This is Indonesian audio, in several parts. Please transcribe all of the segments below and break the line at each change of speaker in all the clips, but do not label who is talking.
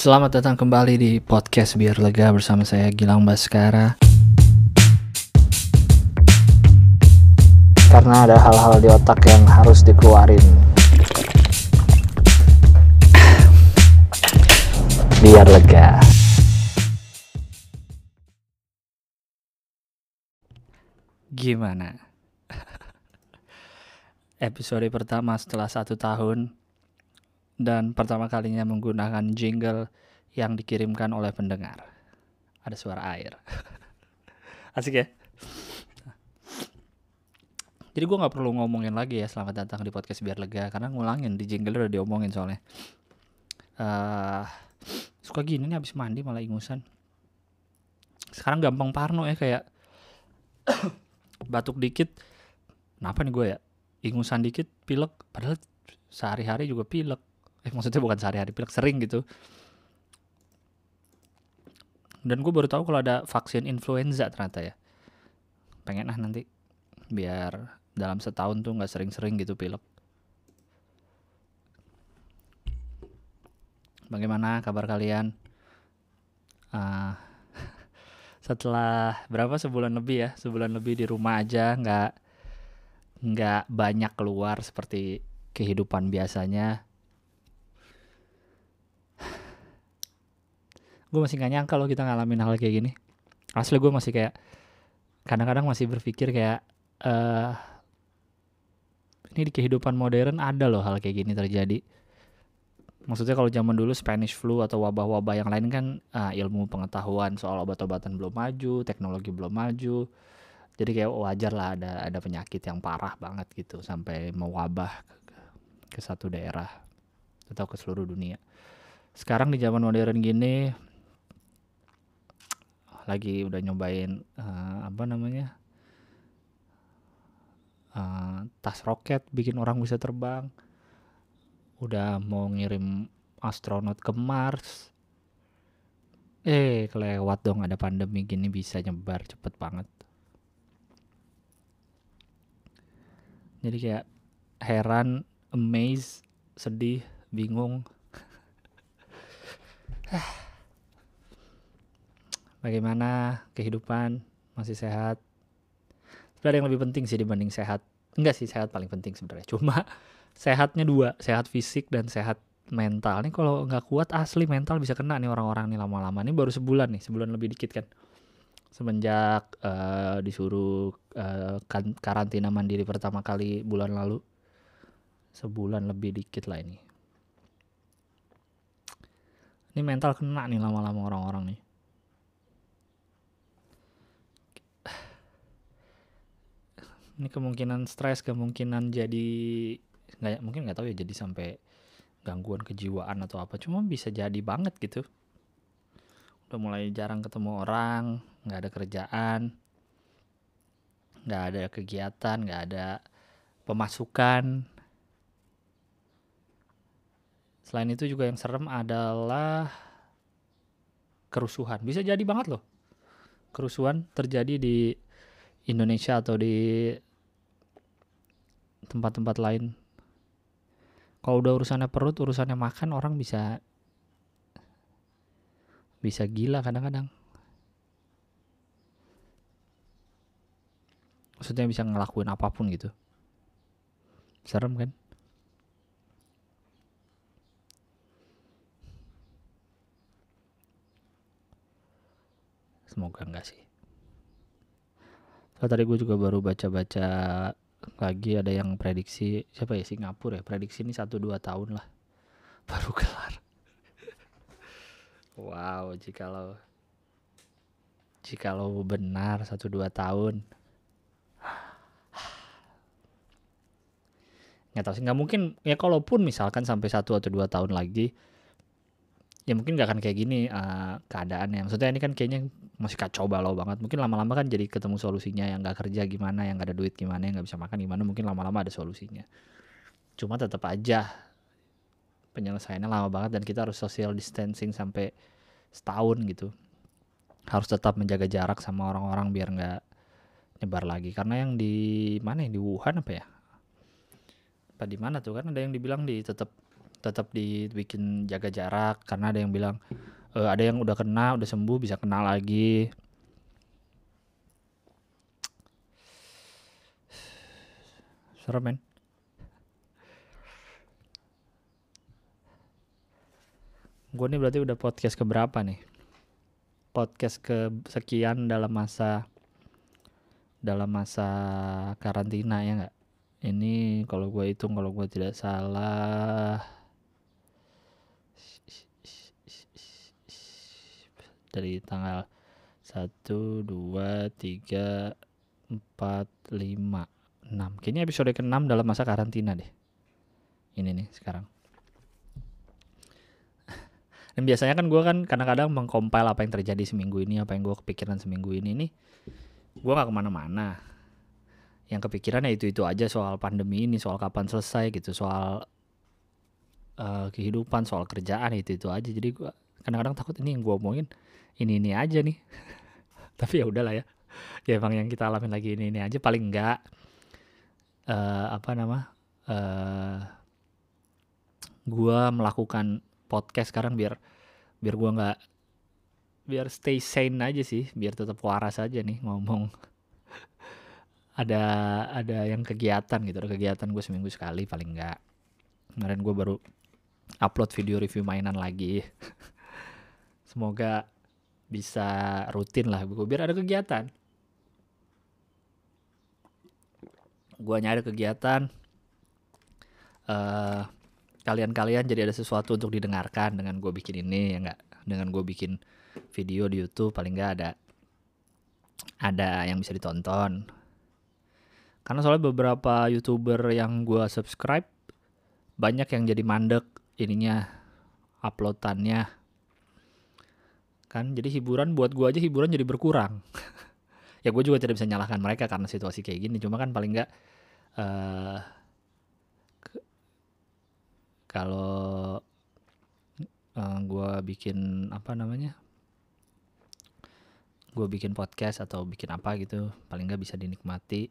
Selamat datang kembali di podcast Biar Lega bersama saya Gilang Baskara. Karena ada hal-hal di otak yang harus dikeluarin. Biar lega. Gimana? Episode pertama setelah satu tahun dan pertama kalinya menggunakan jingle yang dikirimkan oleh pendengar. Ada suara air. Asik ya? Jadi gue nggak perlu ngomongin lagi ya selamat datang di podcast biar lega karena ngulangin di jingle udah diomongin soalnya. Uh, suka gini nih abis mandi malah ingusan. Sekarang gampang parno ya kayak batuk dikit. Kenapa nih gue ya? Ingusan dikit pilek padahal sehari-hari juga pilek eh maksudnya bukan sehari-hari pilek sering gitu. Dan gue baru tahu kalau ada vaksin influenza ternyata ya. Pengen ah nanti biar dalam setahun tuh nggak sering-sering gitu pilek. Bagaimana kabar kalian? Uh, setelah berapa? Sebulan lebih ya? Sebulan lebih di rumah aja nggak nggak banyak keluar seperti kehidupan biasanya gue masih gak nyangka loh kita ngalamin hal kayak gini. Asli gue masih kayak kadang-kadang masih berpikir kayak uh, ini di kehidupan modern ada loh hal kayak gini terjadi. Maksudnya kalau zaman dulu Spanish flu atau wabah-wabah yang lain kan uh, ilmu pengetahuan soal obat-obatan belum maju teknologi belum maju. Jadi kayak wajar lah ada ada penyakit yang parah banget gitu sampai mewabah ke, ke satu daerah atau ke seluruh dunia. Sekarang di zaman modern gini lagi udah nyobain uh, apa namanya uh, tas roket bikin orang bisa terbang. Udah mau ngirim astronot ke Mars. Eh kelewat dong ada pandemi gini bisa nyebar cepet banget. Jadi kayak heran amazed sedih bingung bagaimana kehidupan? Masih sehat? Ada yang lebih penting sih dibanding sehat. Enggak sih sehat paling penting sebenarnya. Cuma sehatnya dua sehat fisik dan sehat mental. Nih kalau nggak kuat asli mental bisa kena nih orang-orang nih lama-lama. Ini baru sebulan nih sebulan lebih dikit kan. Semenjak uh, disuruh uh, karantina mandiri pertama kali bulan lalu. Sebulan lebih dikit lah ini. Ini mental kena nih lama-lama orang-orang nih ini kemungkinan stres kemungkinan jadi nggak mungkin nggak tahu ya jadi sampai gangguan kejiwaan atau apa. Cuma bisa jadi banget gitu. Udah mulai jarang ketemu orang nggak ada kerjaan nggak ada kegiatan nggak ada pemasukan. Selain itu juga yang serem adalah kerusuhan. Bisa jadi banget loh. Kerusuhan terjadi di Indonesia atau di tempat-tempat lain. Kalau udah urusannya perut urusannya makan orang bisa bisa gila kadang-kadang. Maksudnya bisa ngelakuin apa pun gitu. Serem kan? Semoga enggak sih. So, tadi gue juga baru baca-baca lagi ada yang prediksi siapa ya Singapura ya prediksi ini satu dua tahun lah baru kelar. Wow jika lo jika lo benar satu dua tahun. Nggak tahu sih nggak mungkin ya kalaupun misalkan sampai satu atau dua tahun lagi ya mungkin gak akan kayak gini uh, keadaannya. Maksudnya ini kan kayaknya masih kacau balau banget. Mungkin lama-lama kan jadi ketemu solusinya yang gak kerja gimana yang gak ada duit gimana yang gak bisa makan gimana mungkin lama-lama ada solusinya. Cuma tetap aja penyelesaiannya lama banget dan kita harus social distancing sampai setahun gitu. Harus tetap menjaga jarak sama orang-orang biar nggak nyebar lagi. Karena yang di mana yang di Wuhan apa ya? Apa di mana tuh? Kan ada yang dibilang di tetap tetap dibikin jaga jarak karena ada yang bilang e, ada yang udah kena udah sembuh bisa kena lagi. Serem men. Gue nih berarti udah podcast keberapa nih? Podcast ke sekian dalam masa dalam masa karantina ya nggak? Ini kalau gue hitung kalau gue tidak salah dari tanggal 1, 2, 3, 4, 5, 6 Kayaknya episode ke-6 dalam masa karantina deh. Ini nih sekarang. Dan biasanya kan gue kan kadang-kadang mengcompile apa yang terjadi seminggu ini Apa yang gue kepikiran seminggu ini. Nih Gue gak ke mana-mana. Yang kepikirannya itu-itu aja soal pandemi ini Soal kapan selesai gitu Soal uh, kehidupan, soal kerjaan itu-itu aja. Jadi gue kadang-kadang takut ini yang gue omongin ini-ini aja nih. Tapi ya udahlah ya. Ya emang yang kita alamin lagi ini ini aja. Paling enggak uh, apa nama uh, gua melakukan podcast sekarang biar biar gua nggak biar stay sane aja sih. Biar tetap waras aja nih ngomong. Ada ada yang kegiatan gitu. Ada kegiatan gue seminggu sekali paling enggak kemarin gue baru upload video review mainan lagi. Semoga bisa rutin lah gue biar ada kegiatan. Gue nyari kegiatan uh, kalian-kalian jadi ada sesuatu untuk didengarkan dengan gue bikin ini ya nggak? Dengan gue bikin video di YouTube paling nggak ada ada yang bisa ditonton. Karena soalnya beberapa youtuber yang gue subscribe banyak yang jadi mandek ininya uploadannya. Kan jadi hiburan buat gue aja hiburan jadi berkurang. Ya gue juga tidak bisa nyalahkan mereka karena situasi kayak gini. Cuma kan paling nggak uh, kalau uh, eh, gue bikin apa namanya gue bikin podcast atau bikin apa gitu paling nggak bisa dinikmati.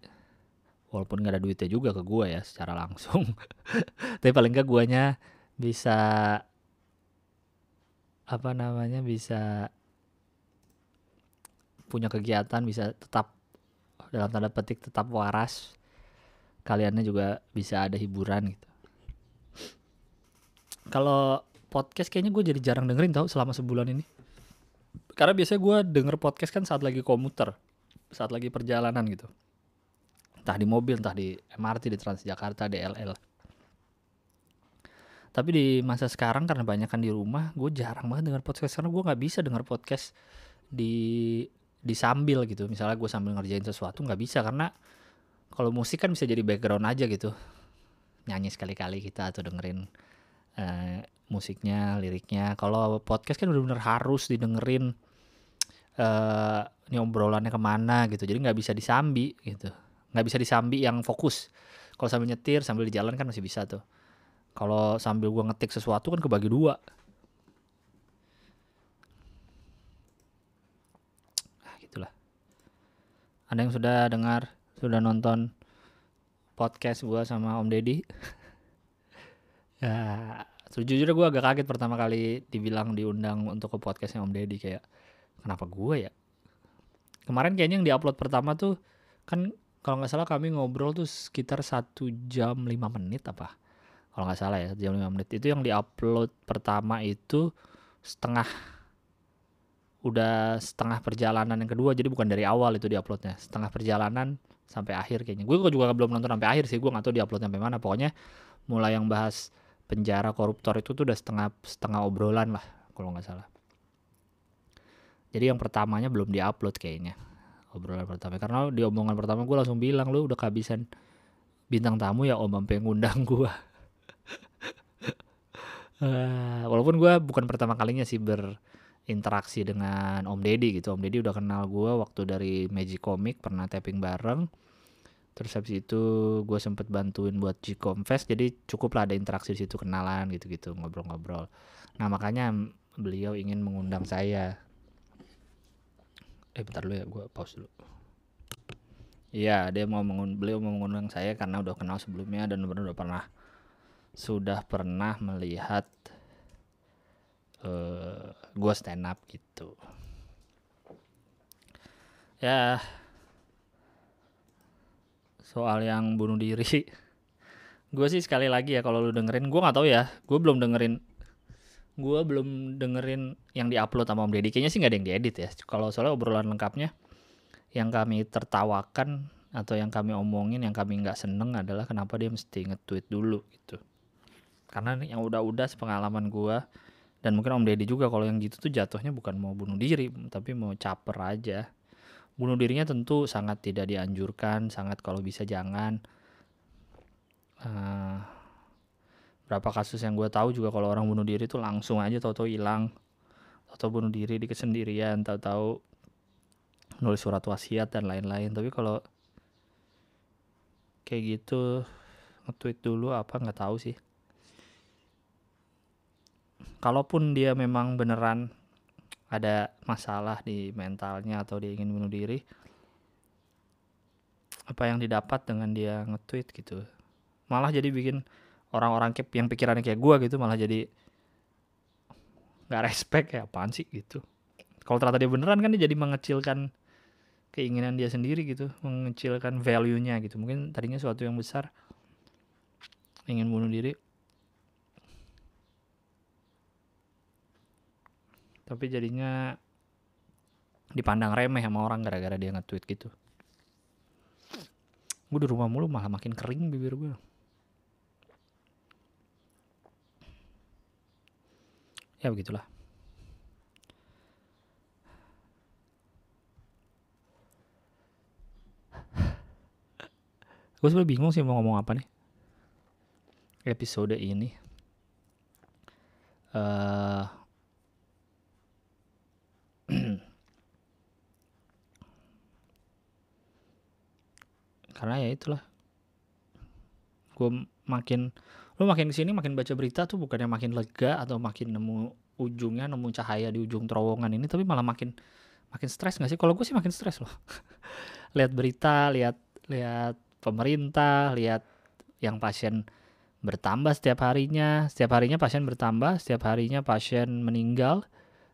Walaupun nggak ada duitnya juga ke gue ya secara langsung. Tapi paling nggak guanya bisa apa namanya bisa punya kegiatan bisa tetap dalam tanda petik tetap waras kaliannya juga bisa ada hiburan gitu. Kalau podcast kayaknya gue jadi jarang dengerin tau selama sebulan ini. Karena biasanya gue denger podcast kan saat lagi komuter saat lagi perjalanan gitu. Entah di mobil entah di MRT di Transjakarta di LL tapi di masa sekarang karena banyak kan di rumah gue jarang banget denger podcast. Karena gue nggak bisa denger podcast di di sambil gitu. Misalnya gue sambil ngerjain sesuatu nggak bisa. Karena kalau musik kan bisa jadi background aja gitu. Nyanyi sekali-kali kita atau dengerin uh, musiknya liriknya. Kalau podcast kan benar-benar harus didengerin uh, ini obrolannya ke mana gitu. Jadi nggak bisa disambi gitu. Nggak bisa disambi yang fokus. Kalau sambil nyetir sambil di jalan kan masih bisa tuh kalau sambil gua ngetik sesuatu kan kebagi dua. Ah gitulah. Ada yang sudah dengar sudah nonton podcast gua sama Om Deddy? Ya sejujurnya gue agak kaget pertama kali dibilang diundang untuk ke podcastnya Om Deddy kayak kenapa gue ya? Kemarin kayaknya yang diupload pertama tuh kan kalau nggak salah kami ngobrol tuh sekitar satu jam lima menit apa kalau nggak salah ya jam 5 menit. Itu yang diupload pertama itu setengah udah setengah perjalanan yang kedua. Jadi bukan dari awal itu diuploadnya. Setengah perjalanan sampai akhir kayaknya. Gue juga belum nonton sampai akhir sih. Gue nggak tahu diupload sampai mana. Pokoknya mulai yang bahas penjara koruptor itu tuh udah setengah setengah obrolan lah kalau nggak salah. Jadi yang pertamanya belum diupload kayaknya obrolan pertama. Karena di omongan pertama gue langsung bilang lu udah kehabisan bintang tamu ya om sampai ngundang gue uh, walaupun gue bukan pertama kalinya sih berinteraksi dengan Om Deddy gitu. Om Deddy udah kenal gue waktu dari Magic Comic pernah tapping bareng. Terus habis itu gue sempet bantuin buat Gcom Fest jadi cukup lah ada interaksi di situ kenalan gitu-gitu ngobrol-ngobrol. Nah makanya beliau ingin mengundang saya. Eh bentar dulu ya gue pause dulu. Iya, dia mau mengun beliau mau mengundang saya karena udah kenal sebelumnya dan udah pernah sudah pernah melihat uh, gue stand up gitu. Ya soal yang bunuh diri gue sih sekali lagi ya kalau lu dengerin gue nggak tahu ya gue belum dengerin gue belum dengerin yang diupload sama Om Deddy. Kayaknya sih nggak ada yang diedit ya. Kalau soalnya obrolan lengkapnya yang kami tertawakan atau yang kami omongin yang kami nggak seneng adalah kenapa dia mesti nge-tweet dulu gitu karena yang udah-udah sepengalaman gue dan mungkin Om Deddy juga kalau yang gitu tuh jatuhnya bukan mau bunuh diri tapi mau caper aja. Bunuh dirinya tentu sangat tidak dianjurkan sangat kalau bisa jangan. Uh, berapa kasus yang gue tahu juga kalau orang bunuh diri tuh langsung aja tau-tau hilang. Atau bunuh diri di kesendirian tahu-tahu nulis surat wasiat dan lain-lain. Tapi kalau kayak gitu nge-tweet dulu apa nggak tahu sih kalaupun dia memang beneran ada masalah di mentalnya atau dia ingin bunuh diri apa yang didapat dengan dia nge-tweet gitu? Malah jadi bikin orang-orang yang pikirannya kayak gue gitu malah jadi nggak respect kayak apaan sih gitu? Kalau ternyata dia beneran kan dia jadi mengecilkan keinginan dia sendiri gitu mengecilkan value-nya gitu. Mungkin tadinya suatu yang besar ingin bunuh diri tapi jadinya dipandang remeh sama orang gara-gara dia nge-tweet gitu. Gue di rumah mulu malah makin kering bibir gue ya begitulah. Gue sebenernya bingung sih mau ngomong apa nih. Episode ini uh, karena ya itulah. Gue makin lu makin ke sini makin baca berita tuh bukannya makin lega atau makin nemu ujungnya nemu cahaya di ujung terowongan ini tapi malah makin makin stres gak sih? Kalau gue sih makin stres loh. Lihat berita lihat lihat pemerintah lihat yang pasien bertambah setiap harinya. Setiap harinya pasien bertambah setiap harinya pasien meninggal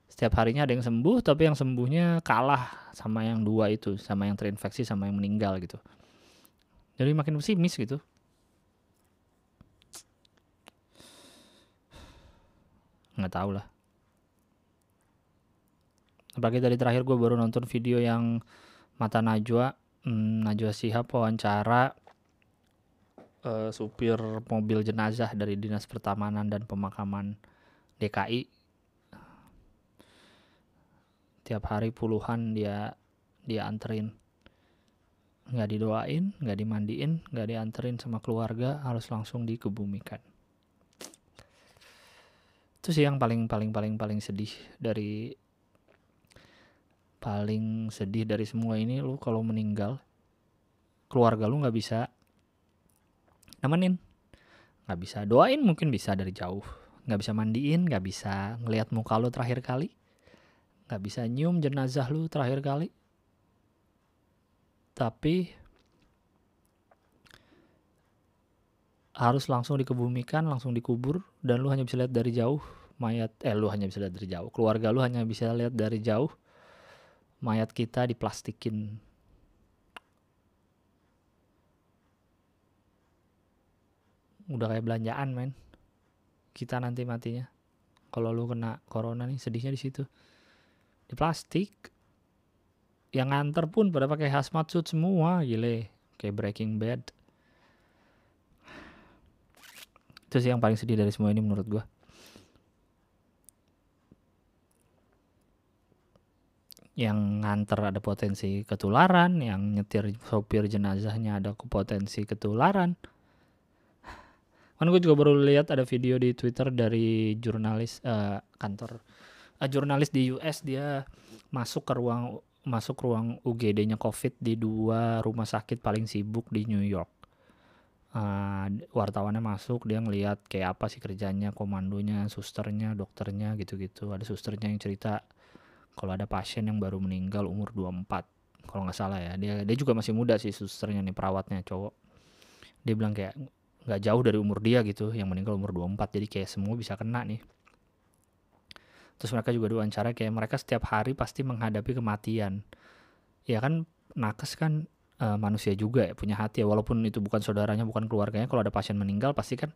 setiap harinya ada yang sembuh tapi yang sembuhnya kalah sama yang dua itu sama yang terinfeksi sama yang meninggal gitu. Jadi makin pesimis gitu. Nggak tahu lah. Apalagi tadi terakhir gue baru nonton video yang mata Najwa hmm, Najwa Sihab wawancara uh, supir mobil jenazah dari dinas pertamanan dan pemakaman DKI tiap hari puluhan dia dia anterin. Nggak didoain nggak dimandiin nggak dianterin sama keluarga harus langsung dikebumikan. Itu sih yang paling paling paling paling sedih dari paling sedih dari semua ini lu kalau meninggal keluarga lu nggak bisa nemenin. Nggak bisa doain mungkin bisa dari jauh. Nggak bisa mandiin nggak bisa ngelihat muka lu terakhir kali nggak bisa nyium jenazah lu terakhir kali. Tapi harus langsung dikebumikan langsung dikubur dan lu hanya bisa lihat dari jauh mayat eh lu hanya bisa lihat dari jauh. Keluarga lu hanya bisa lihat dari jauh mayat kita diplastikin. Udah kayak belanjaan men. Kita nanti matinya. Kalau lu kena corona nih sedihnya di situ di plastik yang nganter pun pada pakai hazmat suit semua gile. Kayak Breaking Bad. Itu sih yang paling sedih dari semua ini menurut gue yang nganter ada potensi ketularan, yang nyetir sopir jenazahnya ada potensi ketularan. Kan gue juga baru lihat ada video di Twitter dari jurnalis uh, kantor uh, jurnalis di US dia masuk ke ruang masuk ruang UGD-nya COVID di dua rumah sakit paling sibuk di New York. Uh, wartawannya masuk dia ngelihat kayak apa sih kerjanya komandonya susternya dokternya gitu-gitu. Ada susternya yang cerita kalau ada pasien yang baru meninggal umur 24 kalau nggak salah ya. Dia dia juga masih muda sih susternya nih perawatnya cowok. Dia bilang kayak nggak jauh dari umur dia gitu yang meninggal umur 24 jadi kayak semua bisa kena nih terus mereka juga diwawancara kayak mereka setiap hari pasti menghadapi kematian. Ya kan nakes kan uh, manusia juga ya punya hati ya. Walaupun itu bukan saudaranya bukan keluarganya kalau ada pasien meninggal pasti kan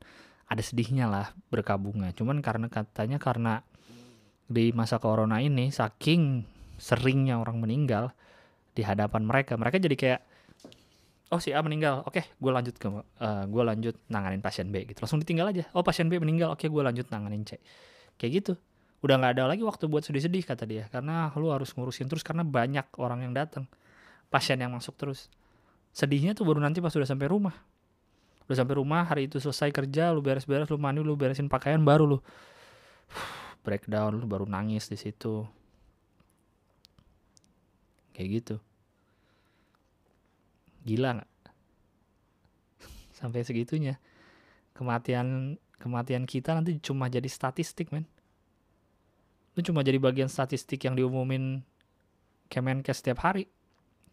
ada sedihnya lah berkabungnya. Cuman karena katanya karena di masa corona ini saking seringnya orang meninggal di hadapan mereka mereka jadi kayak oh si A meninggal. Oke gue lanjut ke uh, eh, gue lanjut nanganin pasien B gitu. Langsung ditinggal aja. Oh pasien B meninggal. Oke gue lanjut nanganin C. Kayak gitu udah nggak ada lagi waktu buat sedih-sedih kata dia. Karena lu harus ngurusin terus karena banyak orang yang datang. Pasien yang masuk terus. Sedihnya tuh baru nanti pas udah sampai rumah. Udah sampai rumah hari itu selesai kerja lu beres-beres lu mandi lu beresin pakaian baru lu. Breakdown lu baru nangis di situ. Kayak gitu. Gila nggak? Sampai segitunya. Kematian kematian kita nanti cuma jadi statistik, men. Itu cuma jadi bagian statistik yang diumumin Kemenkes setiap hari.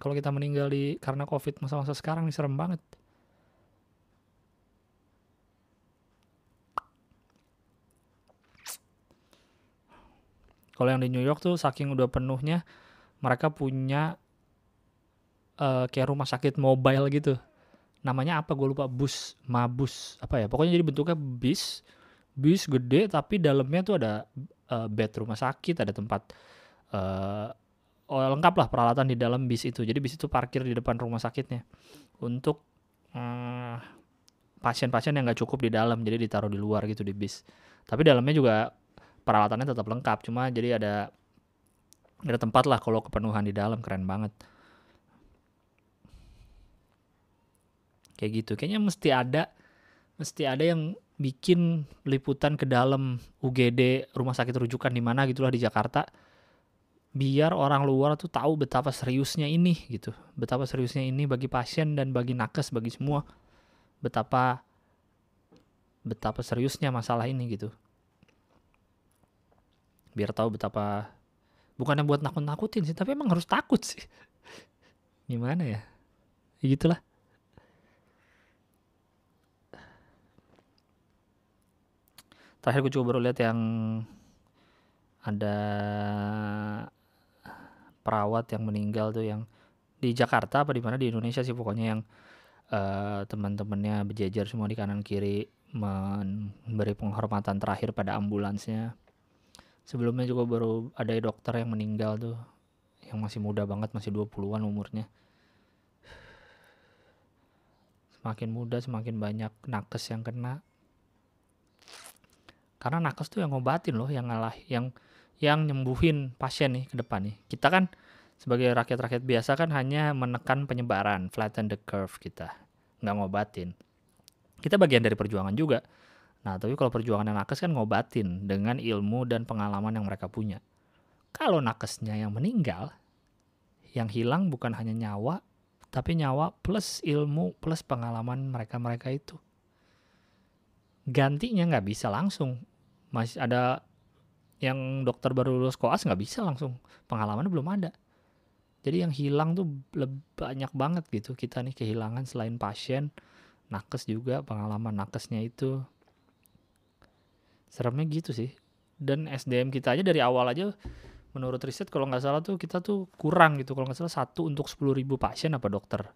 Kalau kita meninggal di karena Covid masa-masa sekarang ini serem banget. Kalau yang di New York tuh saking udah penuhnya mereka punya uh, kayak rumah sakit mobile gitu. Namanya apa? Gue lupa. Bus mabus. Apa ya? Pokoknya jadi bentuknya bis bis gede tapi dalamnya tuh ada uh, bed rumah sakit ada tempat uh, oh, lengkap lah peralatan di dalam bis itu. Jadi bis itu parkir di depan rumah sakitnya untuk pasien pasien-pasien yang nggak cukup di dalam jadi ditaruh di luar gitu di bis. Tapi dalamnya juga peralatannya tetap lengkap cuma jadi ada ada tempat lah kalau kepenuhan di dalam keren banget. Kayak gitu. Kayaknya mesti ada mesti ada yang bikin liputan ke dalam UGD rumah sakit rujukan di mana gitulah di Jakarta biar orang luar tuh tahu betapa seriusnya ini gitu. Betapa seriusnya ini bagi pasien dan bagi nakes bagi semua. Betapa betapa seriusnya masalah ini gitu. Biar tahu betapa bukannya buat nakut-nakutin sih tapi emang harus takut sih. Gimana ya, gitulah terakhir gue juga baru lihat yang ada perawat yang meninggal tuh yang di Jakarta apa di mana? Di Indonesia sih pokoknya yang uh, teman-temannya berjejer semua di kanan kiri memberi penghormatan terakhir pada ambulansnya. Sebelumnya juga baru ada dokter yang meninggal tuh yang masih muda banget masih 20-an umurnya. Semakin muda semakin banyak nakes yang kena karena nakes tuh yang ngobatin loh yang ngalah yang yang nyembuhin pasien nih ke depan nih. Kita kan sebagai rakyat-rakyat biasa kan hanya menekan penyebaran flatten the curve kita. Nggak ngobatin. Kita bagian dari perjuangan juga. Nah tapi kalau perjuangan yang nakes kan ngobatin dengan ilmu dan pengalaman yang mereka punya. Kalau nakesnya yang meninggal yang hilang bukan hanya nyawa tapi nyawa plus ilmu plus pengalaman mereka-mereka itu. Gantinya nggak bisa langsung masih ada yang dokter baru lulus koas nggak bisa langsung. Pengalamannya belum ada. Jadi yang hilang tuh banyak banget gitu. Kita nih kehilangan selain pasien nakes juga pengalaman nakesnya itu. Seremnya gitu sih. Dan SDM kita aja dari awal aja menurut riset kalau nggak salah tuh kita tuh kurang gitu. Kalau nggak salah satu untuk sepuluh ribu pasien apa dokter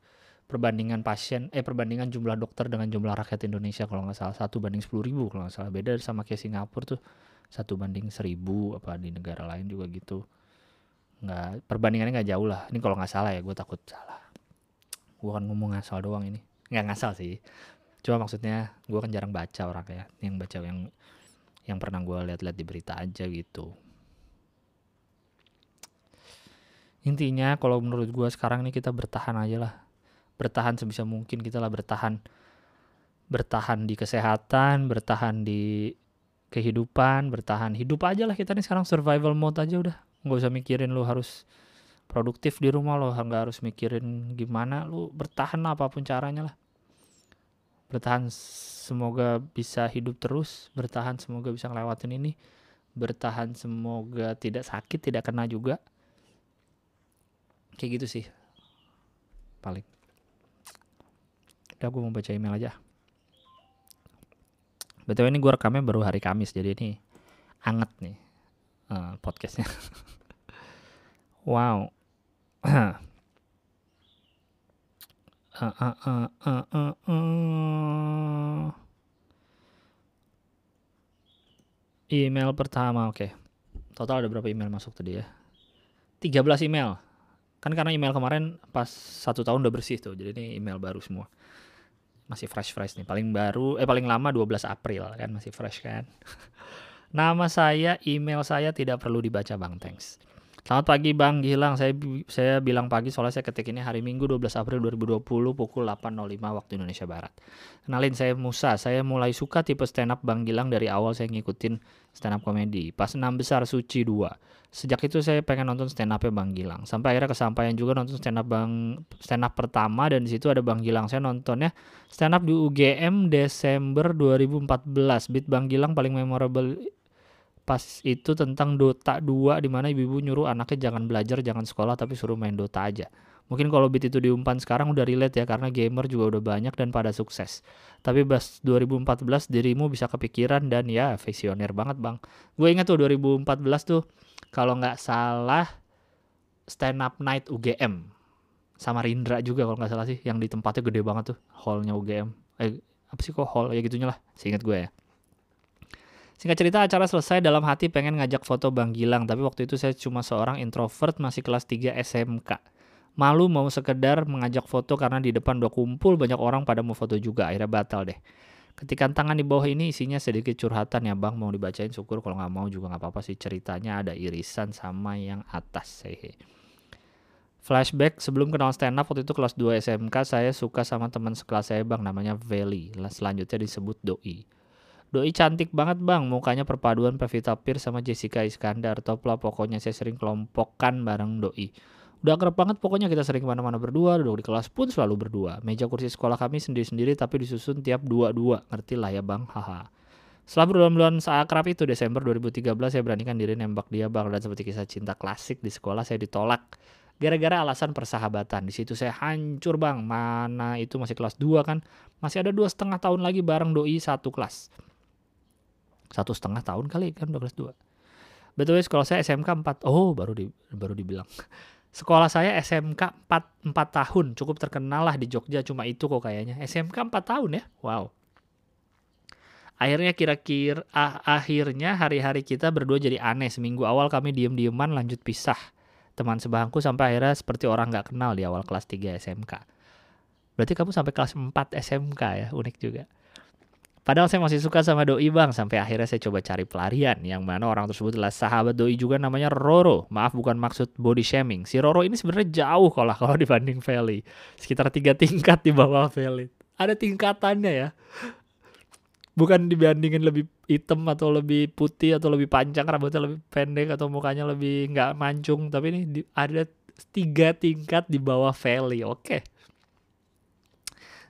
perbandingan pasien eh perbandingan jumlah dokter dengan jumlah rakyat Indonesia kalau nggak salah. Satu banding sepuluh ribu kalau nggak salah. Beda sama kayak Singapura tuh. Satu banding seribu apa di negara lain juga gitu. Nggak perbandingannya nggak jauh lah. Ini kalau nggak salah ya gue takut salah. Gue kan ngomong ngasal doang ini. Nggak ngasal sih. Cuma maksudnya gue kan jarang baca orang ya. Yang baca yang yang pernah gue lihat-lihat di berita aja gitu. Intinya kalau menurut gue sekarang ini kita bertahan aja lah bertahan sebisa mungkin kita lah bertahan. Bertahan di kesehatan bertahan di kehidupan bertahan hidup aja lah kita nih sekarang survival mode aja udah. Nggak usah mikirin lu harus produktif di rumah lo nggak harus mikirin gimana lu bertahan lah apa pun caranya lah. Bertahan semoga bisa hidup terus bertahan semoga bisa ngelewatin ini bertahan semoga tidak sakit tidak kena juga. Kayak gitu sih paling udah gue mau baca email aja Betul ini gue rekamnya baru hari Kamis jadi ini anget nih uh, podcastnya. wow. uh, uh. Email pertama, oke. Okay. Total ada berapa email masuk tadi ya? 13 email. Kan karena email kemarin pas satu tahun udah bersih tuh, jadi ini email baru semua. Masih fresh-fresh nih, paling baru, eh paling lama 12 April kan, masih fresh kan. Nama saya, email saya tidak perlu dibaca Bang, thanks. Selamat pagi Bang Gilang, saya saya bilang pagi soalnya saya ketik ini hari Minggu 12 April 2020 pukul 8.05 waktu Indonesia Barat. Kenalin saya Musa, saya mulai suka tipe stand up Bang Gilang dari awal saya ngikutin stand up komedi. Pas 6 besar Suci 2. Sejak itu saya pengen nonton stand up Bang Gilang. Sampai akhirnya kesampaian juga nonton stand up Bang stand up pertama dan di situ ada Bang Gilang. Saya nontonnya stand up di UGM Desember 2014. Beat Bang Gilang paling memorable pas itu tentang Dota 2 di mana ibu-ibu nyuruh anaknya jangan belajar, jangan sekolah tapi suruh main Dota aja. Mungkin kalau beat itu diumpan sekarang udah relate ya karena gamer juga udah banyak dan pada sukses. Tapi pas 2014 dirimu bisa kepikiran dan ya visioner banget bang. Gue ingat tuh 2014 tuh kalau nggak salah stand up night UGM sama Rindra juga kalau nggak salah sih yang di tempatnya gede banget tuh hallnya UGM. Eh apa sih kok hall ya gitunya lah. Seingat gue ya. Singkat cerita acara selesai dalam hati pengen ngajak foto Bang Gilang tapi waktu itu saya cuma seorang introvert masih kelas 3 SMK. Malu mau sekedar mengajak foto karena di depan udah kumpul banyak orang pada mau foto juga akhirnya batal deh. Ketikan tangan di bawah ini isinya sedikit curhatan ya bang mau dibacain syukur kalau nggak mau juga nggak apa-apa sih ceritanya ada irisan sama yang atas hehe. Flashback sebelum kenal stand up waktu itu kelas 2 SMK saya suka sama teman sekelas saya bang namanya Veli. Selanjutnya disebut Doi. Doi cantik banget bang, mukanya perpaduan Pevita Pierce sama Jessica Iskandar. Top lah pokoknya saya sering kelompokkan bareng Doi. Udah kerap banget pokoknya kita sering ke mana-mana berdua, duduk di kelas pun selalu berdua. Meja kursi sekolah kami sendiri-sendiri tapi disusun tiap dua-dua. Ngerti lah ya bang, haha. Setelah berbulan-bulan seakrab itu Desember 2013 saya beranikan diri nembak dia bang dan seperti kisah cinta klasik di sekolah saya ditolak gara-gara alasan persahabatan. Di situ saya hancur bang. Mana itu masih kelas 2 kan? Masih ada dua setengah tahun lagi bareng doi satu kelas satu setengah tahun kali kan udah kelas 2 betul sekolah saya SMK 4 oh baru di baru dibilang. Sekolah saya SMK 4 4 tahun. Cukup terkenal lah di Jogja cuma itu kok kayaknya. SMK 4 tahun ya? Wow. Akhirnya kira-kira ah, akhirnya hari-hari kita berdua jadi aneh. Seminggu awal kami diem-dieman lanjut pisah. Teman sebangku sampai akhirnya seperti orang nggak kenal di awal kelas 3 SMK berarti kamu sampai kelas 4 SMK ya? Unik juga Padahal saya masih suka sama doi bang, sampai akhirnya saya coba cari pelarian, yang mana orang tersebut adalah sahabat doi juga namanya Roro. Maaf bukan maksud body shaming. Si Roro ini sebenarnya jauh kalau kalau dibanding Feli, sekitar tiga tingkat di bawah Feli. Ada tingkatannya ya. Bukan dibandingin lebih hitam atau lebih putih atau lebih panjang rambutnya lebih pendek atau mukanya lebih nggak mancung, tapi ini ada tiga tingkat di bawah Feli. Oke. Okay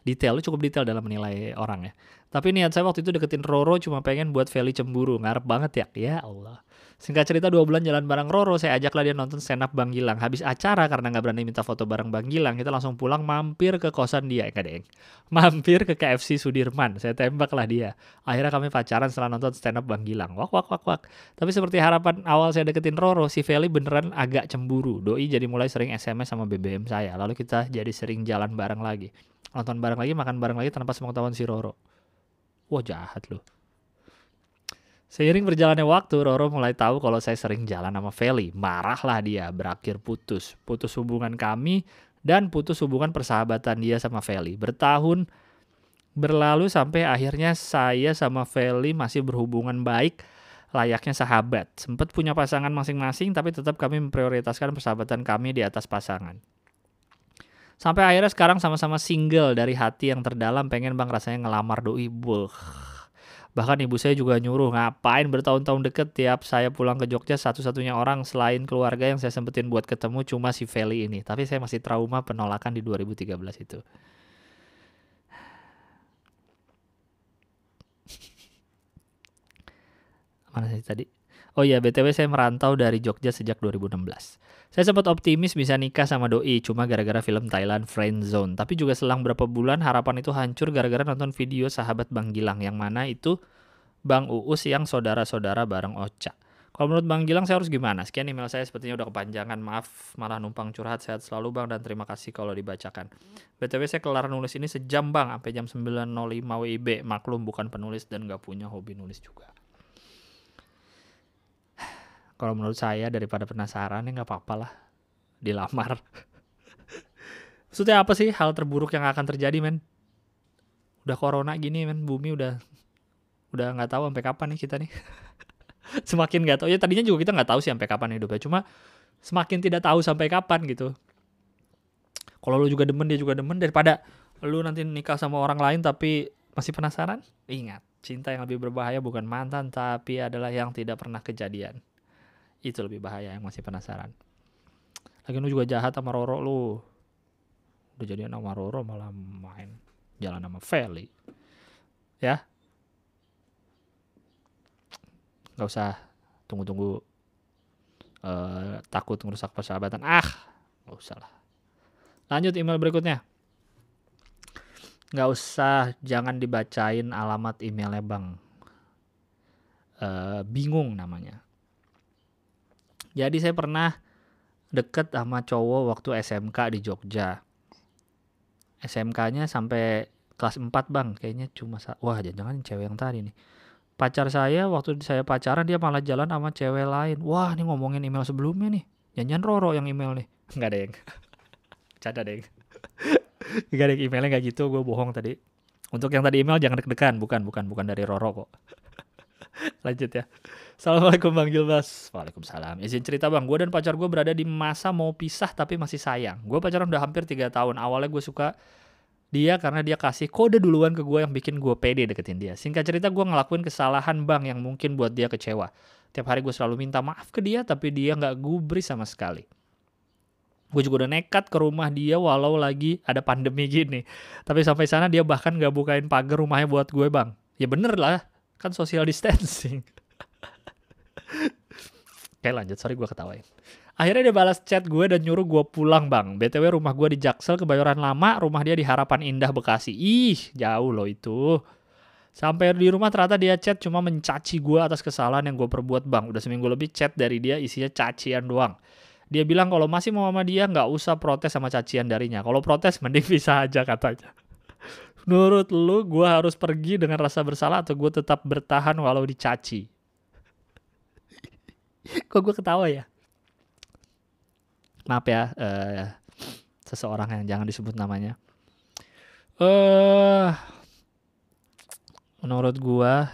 detail, cukup detail dalam menilai orang ya. Tapi niat saya waktu itu deketin Roro cuma pengen buat Feli cemburu, ngarep banget ya. Ya Allah. Singkat cerita dua bulan jalan bareng Roro, saya ajaklah dia nonton stand up Bang Gilang. Habis acara karena nggak berani minta foto bareng Bang Gilang, kita langsung pulang mampir ke kosan dia, eh, deng. Mampir ke KFC Sudirman, saya tembak lah dia. Akhirnya kami pacaran setelah nonton stand up Bang Gilang. Wak wak wak wak. Tapi seperti harapan awal saya deketin Roro, si Feli beneran agak cemburu. Doi jadi mulai sering SMS sama BBM saya. Lalu kita jadi sering jalan bareng lagi nonton bareng lagi makan bareng lagi tanpa sepengetahuan si Roro wah jahat loh Seiring berjalannya waktu, Roro mulai tahu kalau saya sering jalan sama Feli. Marahlah dia, berakhir putus. Putus hubungan kami dan putus hubungan persahabatan dia sama Feli. Bertahun berlalu sampai akhirnya saya sama Feli masih berhubungan baik layaknya sahabat. Sempat punya pasangan masing-masing tapi tetap kami memprioritaskan persahabatan kami di atas pasangan. Sampai akhirnya sekarang sama-sama single dari hati yang terdalam pengen bang rasanya ngelamar doi. Buh. Bahkan ibu saya juga nyuruh ngapain bertahun-tahun deket tiap saya pulang ke Jogja satu-satunya orang selain keluarga yang saya sempetin buat ketemu cuma si Feli ini. Tapi saya masih trauma penolakan di 2013 itu. Mana sih tadi? Oh iya, BTW saya merantau dari Jogja sejak 2016. Saya sempat optimis bisa nikah sama doi cuma gara-gara film Thailand Friend Zone. Tapi juga selang berapa bulan harapan itu hancur gara-gara nonton video sahabat Bang Gilang yang mana itu Bang Uus yang saudara-saudara bareng Ocha. Kalau menurut Bang Gilang saya harus gimana? Sekian email saya sepertinya udah kepanjangan. Maaf malah numpang curhat. Sehat selalu Bang dan terima kasih kalau dibacakan. BTW saya kelar nulis ini sejam Bang sampai jam 9.05 WIB. Maklum bukan penulis dan gak punya hobi nulis juga. Kalau menurut saya daripada penasaran ya nggak apa-apa lah dilamar. Maksudnya apa sih hal terburuk yang akan terjadi men? Udah corona gini men, bumi udah udah nggak tahu sampai kapan nih kita nih. semakin nggak tahu ya tadinya juga kita nggak tahu sih sampai kapan hidupnya cuma semakin tidak tahu sampai kapan gitu kalau lu juga demen dia juga demen daripada lu nanti nikah sama orang lain tapi masih penasaran ingat cinta yang lebih berbahaya bukan mantan tapi adalah yang tidak pernah kejadian itu lebih bahaya yang masih penasaran. Lagi lu juga jahat sama Roro lu. Udah jadi sama Roro malah main jalan sama Feli. Ya? Nggak usah tunggu-tunggu uh, takut merusak persahabatan. Ah nggak usah lah. Lanjut email berikutnya. Nggak usah jangan dibacain alamat emailnya bang. Uh, bingung namanya jadi saya pernah deket sama cowok waktu SMK di Jogja SMK-nya sampai kelas 4 bang kayaknya cuma wah jangan-jangan cewek yang tadi nih pacar saya waktu saya pacaran dia malah jalan sama cewek lain. Wah, ini ngomongin email sebelumnya nih. Jangan Roro yang email nih. Enggak ada yang. Canda deh. Enggak ada yang emailnya enggak gitu, gue bohong tadi. Untuk yang tadi email jangan deg-degan, bukan, bukan, bukan dari Roro kok. Lanjut ya. Assalamualaikum Bang Gilbas. Waalaikumsalam. Izin cerita Bang, gue dan pacar gue berada di masa mau pisah tapi masih sayang. Gue pacaran udah hampir 3 tahun. Awalnya gue suka dia karena dia kasih kode duluan ke gue yang bikin gue pede deketin dia. Singkat cerita gue ngelakuin kesalahan bang yang mungkin buat dia kecewa. Tiap hari gue selalu minta maaf ke dia tapi dia nggak gubris sama sekali. Gue juga udah nekat ke rumah dia walau lagi ada pandemi gini. Tapi sampai sana dia bahkan gak bukain pagar rumahnya buat gue bang. Ya bener lah, kan social distancing. Oke lanjut, sorry gue ketawain. Akhirnya dia balas chat gue dan nyuruh gue pulang bang. BTW rumah gue di Jaksel kebayoran lama, rumah dia di Harapan Indah Bekasi. Ih, jauh loh itu. Sampai di rumah ternyata dia chat cuma mencaci gue atas kesalahan yang gue perbuat bang. Udah seminggu lebih chat dari dia isinya cacian doang. Dia bilang kalau masih mau sama dia nggak usah protes sama cacian darinya. Kalau protes mending bisa aja katanya. Menurut lu gue harus pergi dengan rasa bersalah atau gue tetap bertahan walau dicaci? Kok gue ketawa ya? maaf ya uh, seseorang yang jangan disebut namanya uh, menurut gua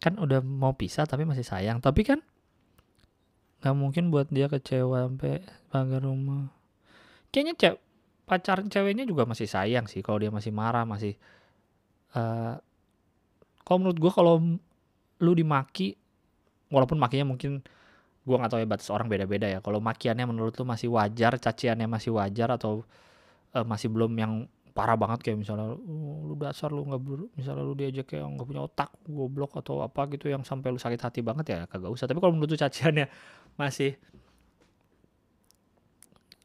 kan udah mau pisah tapi masih sayang tapi kan nggak mungkin buat dia kecewa sampai pagar rumah kayaknya cewek pacar ceweknya juga masih sayang sih kalau dia masih marah masih uh, kalau menurut gue kalau lu dimaki walaupun makinya mungkin gue gak tahu ya batas orang beda-beda ya kalau makiannya menurut lu masih wajar caciannya masih wajar atau uh, masih belum yang parah banget kayak misalnya oh, lu dasar lu nggak misalnya lu diajak kayak nggak punya otak goblok atau apa gitu yang sampai lu sakit hati banget ya kagak usah. Tapi kalau menurut lu caciannya masih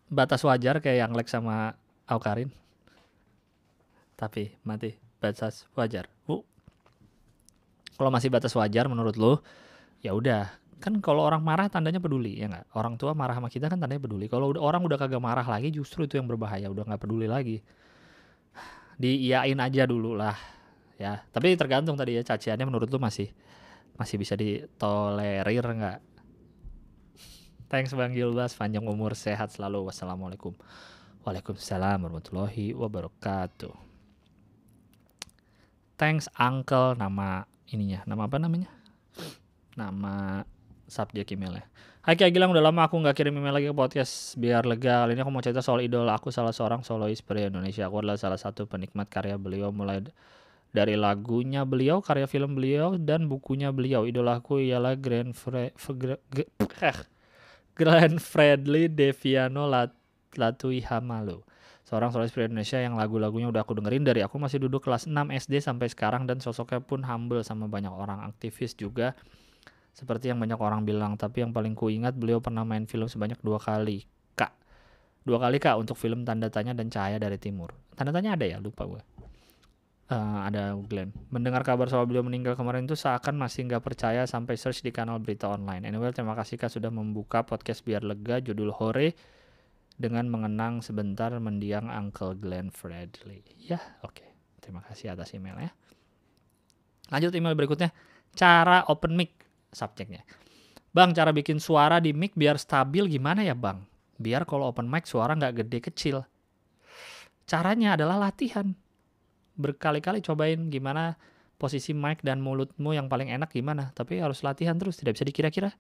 batas wajar kayak yang Lex sama Aukarin. Tapi mati. Batas wajar. Uh. kalau masih batas wajar menurut lu ya udah. Kan kalau orang marah tandanya peduli ya nggak? Orang tua marah sama kita kan tandanya peduli. Kalau udah orang udah kagak marah lagi justru itu yang berbahaya. Udah nggak peduli lagi. Diiyain aja dulu lah ya. Tapi tergantung tadi ya caciannya menurut lu masih masih bisa ditolerir nggak thanks bang Gilbas panjang umur sehat selalu. Wassalamualaikum. Waalaikumsalam warahmatullahi wabarakatuh. Thanks uncle. Nama ininya. Nama apa namanya? Nama subjek emailnya. Hai Kia Gilang, udah lama aku nggak kirim email lagi ke podcast biar lega. Kali ini aku mau cerita soal idol aku salah seorang solois pria Indonesia. Aku adalah salah satu penikmat karya beliau mulai dari lagunya beliau, karya film beliau, dan bukunya beliau. Idolaku ialah Grand Fre Fre eh, Grand Fredly Deviano Lat Latui Hamalu. Seorang solois pria Indonesia yang lagu-lagunya udah aku dengerin dari aku masih duduk kelas 6 SD sampai sekarang dan sosoknya pun humble sama banyak orang aktivis juga seperti yang banyak orang bilang, tapi yang paling ku ingat beliau pernah main film sebanyak dua kali. Kak. Dua kali kak untuk film Tanda Tanya dan Cahaya dari Timur. Tanda Tanya ada ya? Lupa gue. Eh, ada Glenn. Mendengar kabar soal beliau meninggal kemarin itu seakan masih nggak percaya sampai search di kanal berita online. Anyway, terima kasih Kak sudah membuka podcast biar lega judul Hore dengan mengenang sebentar mendiang Uncle Glenn Fredly. Ya, oke. Terima kasih atas emailnya. Lanjut email berikutnya. Cara open mic subjeknya. Bang, cara bikin suara di mic biar stabil gimana ya bang? Biar kalau open mic suara nggak gede kecil. Caranya adalah latihan berkali-kali cobain gimana posisi mic dan mulutmu yang paling enak gimana. Tapi harus latihan terus, tidak bisa dikira-kira.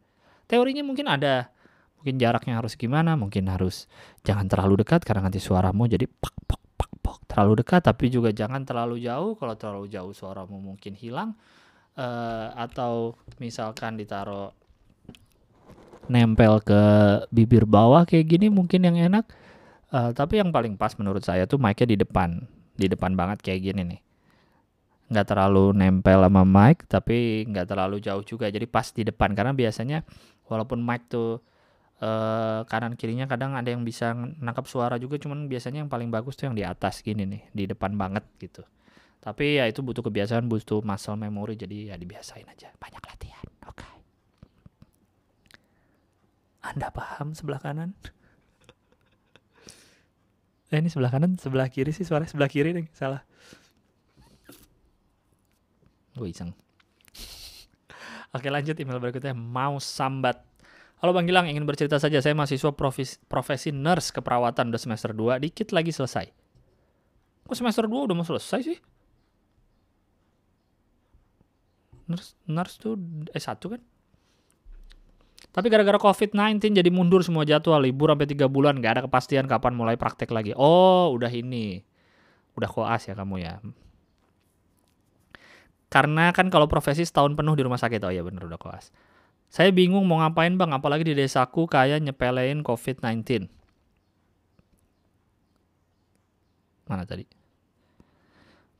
Teorinya mungkin ada. Mungkin jaraknya harus gimana, mungkin harus jangan terlalu dekat karena nanti suaramu jadi pak pak pak pak terlalu dekat tapi juga jangan terlalu jauh kalau terlalu jauh suaramu mungkin hilang uh, atau misalkan ditaruh nempel ke bibir bawah kayak gini mungkin yang enak uh, tapi yang paling pas menurut saya tuh mic-nya di depan di depan banget kayak gini nih. Nggak terlalu nempel sama mic tapi nggak terlalu jauh juga. Jadi pas di depan karena biasanya walaupun mic tuh eh, kanan kirinya kadang ada yang bisa nangkap suara juga cuman biasanya yang paling bagus tuh yang di atas gini nih di depan banget gitu. Tapi ya itu butuh kebiasaan butuh muscle memory jadi ya dibiasain aja. Banyak latihan oke. Okay. anda paham sebelah kanan eh ini sebelah kanan sebelah kiri sih suara sebelah kiri nih salah gue iseng oke lanjut email berikutnya mau sambat Halo Bang Gilang, ingin bercerita saja. Saya mahasiswa profesi, profesi nurse keperawatan udah semester 2, dikit lagi selesai. Kok semester 2 udah mau selesai sih? Nurse, nurse tuh S1 kan? Tapi gara-gara COVID-19 jadi mundur semua jadwal, libur sampai tiga bulan, gak ada kepastian kapan mulai praktek lagi. Oh, udah ini. Udah koas ya kamu ya. Karena kan kalau profesi setahun penuh di rumah sakit, oh ya bener udah koas. Saya bingung mau ngapain bang, apalagi di desaku kayak nyepelein COVID-19. Mana tadi?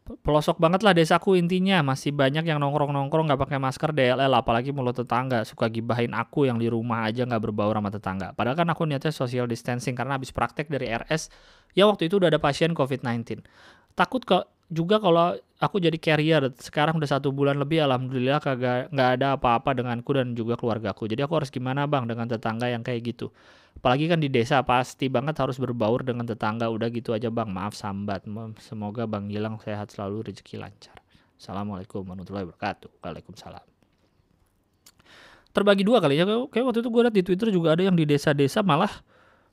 Pelosok banget lah desaku intinya. Masih banyak yang nongkrong nongkrong nggak pakai masker DLL apalagi mulut tetangga. Suka gibahin aku yang di rumah aja nggak berbau sama tetangga. Padahal kan aku niatnya social distancing karena habis praktek dari RS ya waktu itu udah ada pasien COVID-19 takut kok juga kalau aku jadi carrier sekarang udah satu bulan lebih alhamdulillah kagak nggak ada apa-apa denganku dan juga keluargaku. Jadi aku harus gimana bang dengan tetangga yang kayak gitu? Apalagi kan di desa pasti banget harus berbaur dengan tetangga. Udah gitu aja bang. Maaf sambat. Semoga bang Gilang sehat selalu rezeki lancar. Assalamualaikum warahmatullahi wabarakatuh. Waalaikumsalam. Terbagi dua kali ya. Kayak waktu itu gue liat di twitter juga ada yang di desa-desa malah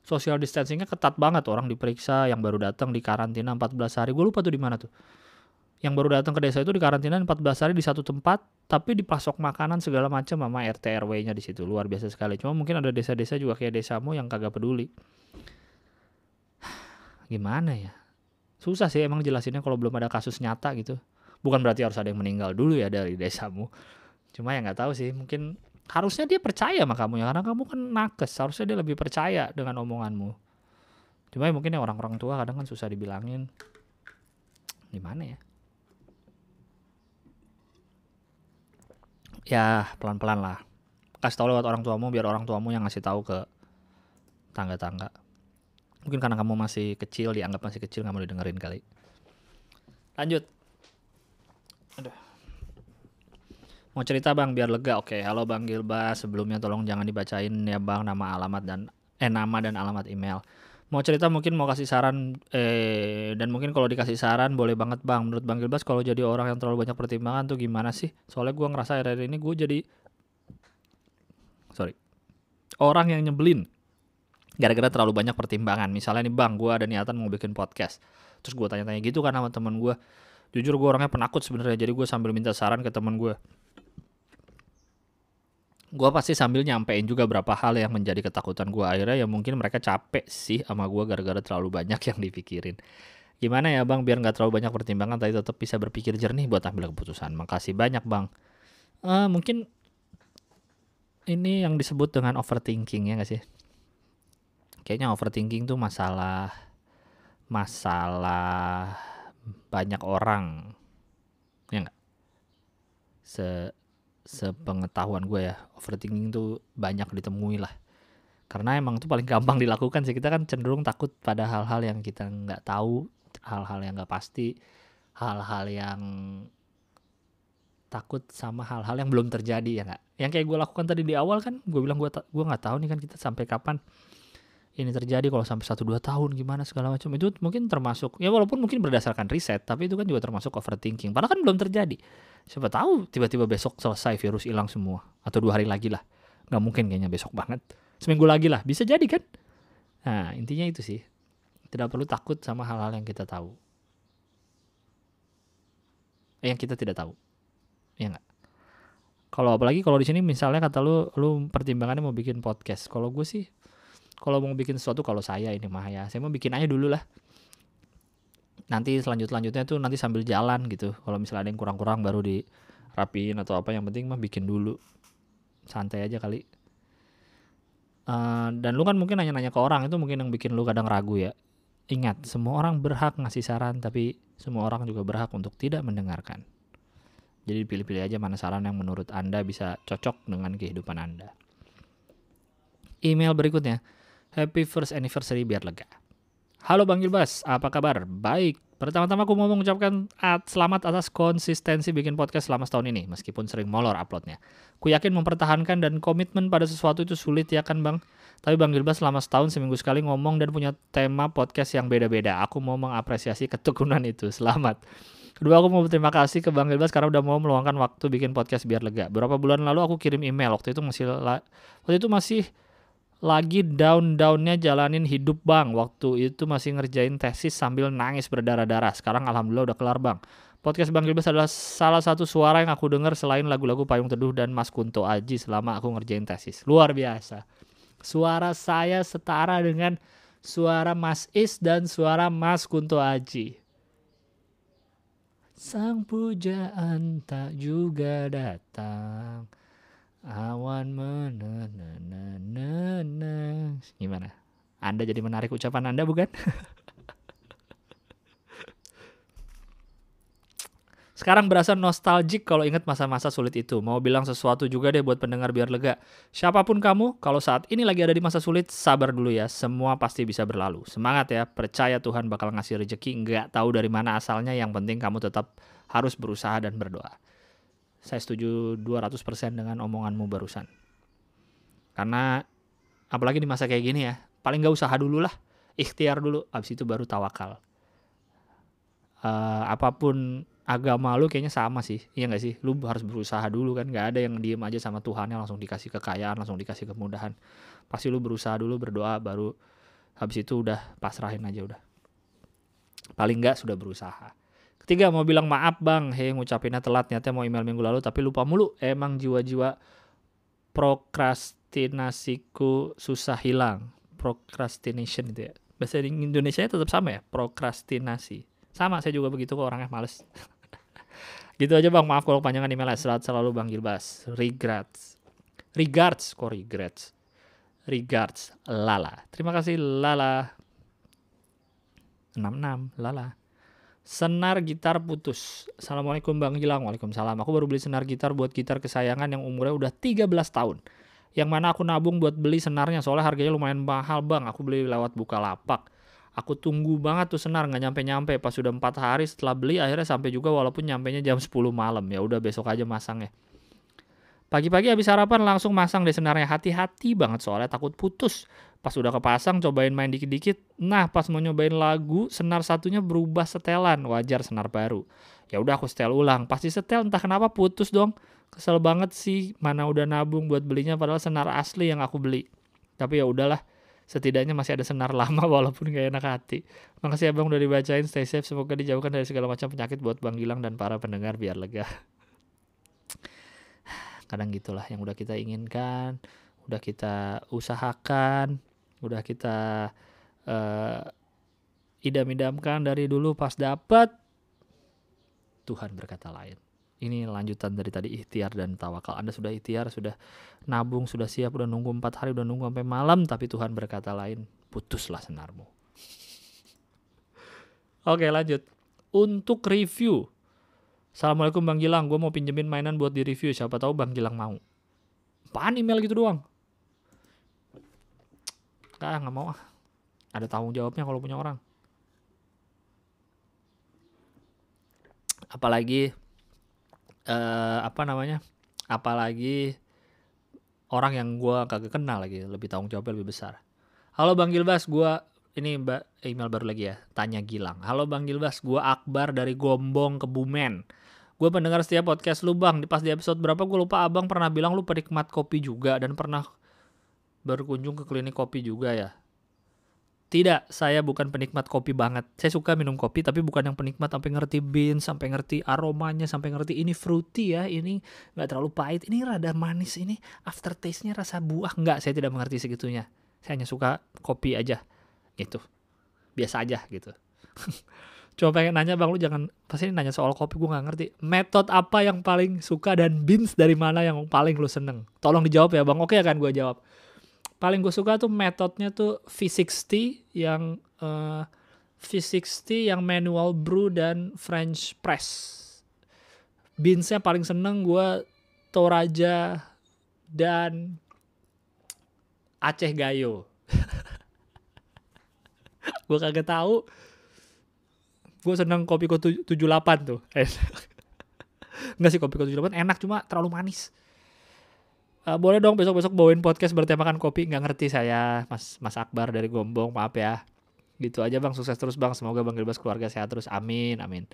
social distancingnya ketat banget. Orang diperiksa yang baru datang di karantina 14 hari. Gue lupa tuh di mana tuh. Yang baru datang ke desa itu di karantina 14 hari di satu tempat tapi dipasok makanan segala macam sama RT RW-nya di situ. Luar biasa sekali. Cuma mungkin ada desa-desa juga kayak desamu yang kagak peduli. Gimana ya? Susah sih emang jelasinnya kalau belum ada kasus nyata gitu. Bukan berarti harus ada yang meninggal dulu ya dari desamu. Cuma ya nggak tahu sih. Mungkin harusnya dia percaya sama kamu ya karena kamu kan nakes harusnya dia lebih percaya dengan omonganmu. Cuma ya mungkin ya orang-orang tua kadang kan susah dibilangin. Gimana ya? Ya pelan-pelan lah. Kasih tahu lewat orang tuamu biar orang tuamu yang ngasih tahu ke tangga-tangga. Mungkin karena kamu masih kecil dianggap masih kecil nggak mau didengerin kali. Lanjut. Aduh Mau cerita bang biar lega. Oke, halo Bang Gilbas. Sebelumnya tolong jangan dibacain ya bang nama alamat dan eh nama dan alamat email. Mau cerita mungkin mau kasih saran eh dan mungkin kalau dikasih saran boleh banget bang. Menurut Bang Gilbas kalau jadi orang yang terlalu banyak pertimbangan tuh gimana sih? Soalnya gue ngerasa akhir-akhir ini gue jadi sorry orang yang nyebelin gara-gara terlalu banyak pertimbangan. Misalnya nih bang, gue ada niatan mau bikin podcast. Terus gue tanya-tanya gitu kan sama temen gue. Jujur gue orangnya penakut sebenarnya. Jadi gue sambil minta saran ke temen gue gue pasti sambil nyampein juga berapa hal yang menjadi ketakutan gue akhirnya ya mungkin mereka capek sih sama gue gara-gara terlalu banyak yang dipikirin. Gimana ya bang? Biar nggak terlalu banyak pertimbangan tapi tetap bisa berpikir jernih buat ambil keputusan. Makasih banyak bang. Uh, mungkin ini yang disebut dengan overthinking ya gak sih? Kayaknya overthinking tuh masalah masalah banyak orang ya nggak? Se sepengetahuan gue ya overthinking tuh banyak ditemui lah. Karena emang itu paling gampang dilakukan sih. Kita kan cenderung takut pada hal-hal yang kita nggak tahu hal-hal yang nggak pasti hal-hal yang takut sama hal-hal yang belum terjadi ya nggak? Yang kayak gue lakukan tadi di awal kan gue bilang gue gue nggak tahu nih kan kita sampai kapan ini terjadi. Kalau sampai satu dua tahun gimana segala macam itu mungkin termasuk ya walaupun mungkin berdasarkan riset tapi itu kan juga termasuk overthinking. Padahal kan belum terjadi siapa tahu tiba-tiba besok selesai virus hilang semua. Atau dua hari lagi lah. Nggak mungkin kayaknya besok banget. Seminggu lagi lah. Bisa jadi kan? Nah intinya itu sih. Tidak perlu takut sama hal-hal yang kita tahu. Eh, yang kita tidak tahu. Ya nggak? Kalau apalagi kalau di sini misalnya kata lu lu pertimbangannya mau bikin podcast. Kalau gue sih kalau mau bikin sesuatu kalau saya ini mah ya. Saya mau bikin aja dulu lah nanti selanjut selanjutnya tuh nanti sambil jalan gitu. Kalau misalnya ada yang kurang-kurang baru dirapiin atau apa yang penting mah bikin dulu. Santai aja kali. Uh, dan lu kan mungkin nanya-nanya ke orang itu mungkin yang bikin lu kadang ragu ya. Ingat semua orang berhak ngasih saran tapi semua orang juga berhak untuk tidak mendengarkan. Jadi pilih-pilih aja mana saran yang menurut anda bisa cocok dengan kehidupan anda. Email berikutnya Happy first anniversary biar lega. Halo Bang Gilbas, apa kabar? Baik. Pertama-tama aku mau mengucapkan selamat atas konsistensi bikin podcast selama setahun ini, meskipun sering molor uploadnya. Ku yakin mempertahankan dan komitmen pada sesuatu itu sulit ya kan Bang? Tapi Bang Gilbas selama setahun seminggu sekali ngomong dan punya tema podcast yang beda-beda. Aku mau mengapresiasi ketekunan itu. Selamat. Kedua aku mau berterima kasih ke Bang Gilbas karena udah mau meluangkan waktu bikin podcast biar lega. Beberapa bulan lalu aku kirim email. Waktu itu masih waktu itu masih lagi down-downnya jalanin hidup bang. Waktu itu masih ngerjain tesis sambil nangis berdarah-darah. Sekarang alhamdulillah udah kelar bang. Podcast Bang Gilbas adalah salah satu suara yang aku dengar selain lagu-lagu Payung Teduh dan Mas Kunto Aji selama aku ngerjain tesis. Luar biasa. Suara saya setara dengan suara Mas Is dan suara Mas Kunto Aji. Sang pujaan tak juga datang Awan menenang. Gimana? Anda jadi menarik ucapan Anda bukan? Sekarang berasa nostalgic kalau ingat masa-masa sulit itu. Mau bilang sesuatu juga deh buat pendengar biar lega. Siapa pun kamu, kalau saat ini lagi ada di masa sulit, sabar dulu ya. Semua pasti bisa berlalu. Semangat ya, percaya Tuhan bakal ngasih rejeki. Nggak tahu dari mana asalnya, yang penting kamu tetap harus berusaha dan berdoa saya setuju 200% dengan omonganmu barusan. Karena apalagi di masa kayak gini ya, paling gak usaha dulu lah, ikhtiar dulu, abis itu baru tawakal. Uh, apa pun agama lu kayaknya sama sih, iya gak sih? Lu harus berusaha dulu kan, gak ada yang diem aja sama Tuhannya langsung dikasih kekayaan, langsung dikasih kemudahan. Pasti lu berusaha dulu, berdoa, baru habis itu udah pasrahin aja udah. Paling gak sudah berusaha. Ketiga mau bilang maaf bang, hei ngucapinnya telat nyatanya mau email minggu lalu tapi lupa mulu. Emang jiwa-jiwa prokrastinasiku susah hilang. Procrastination itu ya. Bahasa Indonesia tetap sama ya, prokrastinasi. Sama saya juga begitu kok orangnya males. gitu aja bang, maaf kalau panjangan emailnya. Selamat selalu bang Gilbas. Regrets. Regards, kok regrets. Regards, Lala. Terima kasih Lala. 66, Lala. Senar gitar putus. Assalamualaikum Bang Gilang. Waalaikumsalam. Aku baru beli senar gitar buat gitar kesayangan yang umurnya udah 13 tahun. Yang mana aku nabung buat beli senarnya soalnya harganya lumayan mahal bang. Aku beli lewat buka lapak. Aku tunggu banget tuh senar nggak nyampe-nyampe. Pas sudah empat hari setelah beli akhirnya sampai juga walaupun nyampenya jam 10 malam. Ya udah besok aja masang ya. Pagi-pagi habis sarapan langsung masang deh senarnya. Hati-hati banget soalnya takut putus. Pas udah kepasang cobain main dikit-dikit. Nah pas mau nyobain lagu senar satunya berubah setelan. Wajar senar baru. Ya udah aku setel ulang. Pasti setel entah kenapa putus dong. Kesel banget sih mana udah nabung buat belinya padahal senar asli yang aku beli. Tapi ya udahlah. Setidaknya masih ada senar lama walaupun gak enak hati. Makasih abang udah dibacain. Stay safe. Semoga dijauhkan dari segala macam penyakit buat Bang Gilang dan para pendengar biar lega. Kadang gitulah yang udah kita inginkan. Udah kita usahakan udah kita uh, idam-idamkan dari dulu pas dapat Tuhan berkata lain. Ini lanjutan dari tadi ikhtiar dan tawakal. Anda sudah ikhtiar, sudah nabung, sudah siap, udah nunggu empat hari, udah nunggu sampai malam, tapi Tuhan berkata lain, putuslah senarmu. Oke lanjut. Untuk review. Assalamualaikum Bang Gilang, gue mau pinjemin mainan buat di review, siapa tahu Bang Gilang mau. Apaan email gitu doang? Gak, nggak mau ah. Ada tanggung jawabnya kalau punya orang. apalagi eh apa namanya apalagi orang yang gua kagak kenal lagi lebih tanggung jawabnya lebih besar halo bang Gilbas gua ini mbak email baru lagi ya tanya Gilang halo bang Gilbas gua Akbar dari Gombong Kebumen gue pendengar setiap podcast lu bang pas di episode berapa gue lupa abang pernah bilang lu penikmat kopi juga dan pernah berkunjung ke klinik kopi juga ya tidak, saya bukan penikmat kopi banget. Saya suka minum kopi tapi bukan yang penikmat sampai ngerti beans, sampai ngerti aromanya, sampai ngerti ini fruity ya, ini nggak terlalu pahit, ini rada manis, ini aftertaste-nya rasa buah. Nggak, saya tidak mengerti segitunya. Saya hanya suka kopi aja, gitu. Biasa aja gitu. Coba pengen nanya bang, lu jangan pasti nanya soal kopi, gue nggak ngerti. Metode apa yang paling suka dan beans dari mana yang paling lu seneng? Tolong dijawab ya bang. Oke kan gue jawab paling gue suka tuh metodenya tuh V60 yang uh, V60 yang manual brew dan French press. Beansnya paling seneng gue Toraja dan Aceh Gayo. gue kagak tahu. Gue seneng kopi ko 78 tuh. Enggak sih kopi ko 78 enak cuma terlalu manis Uh, boleh dong besok-besok bawain podcast bertemakan kopi. Nggak ngerti saya Mas Mas Akbar dari Gombong maaf ya. Gitu aja bang. Sukses terus bang. Semoga bang Gilbas keluarga sehat terus. Amin amin.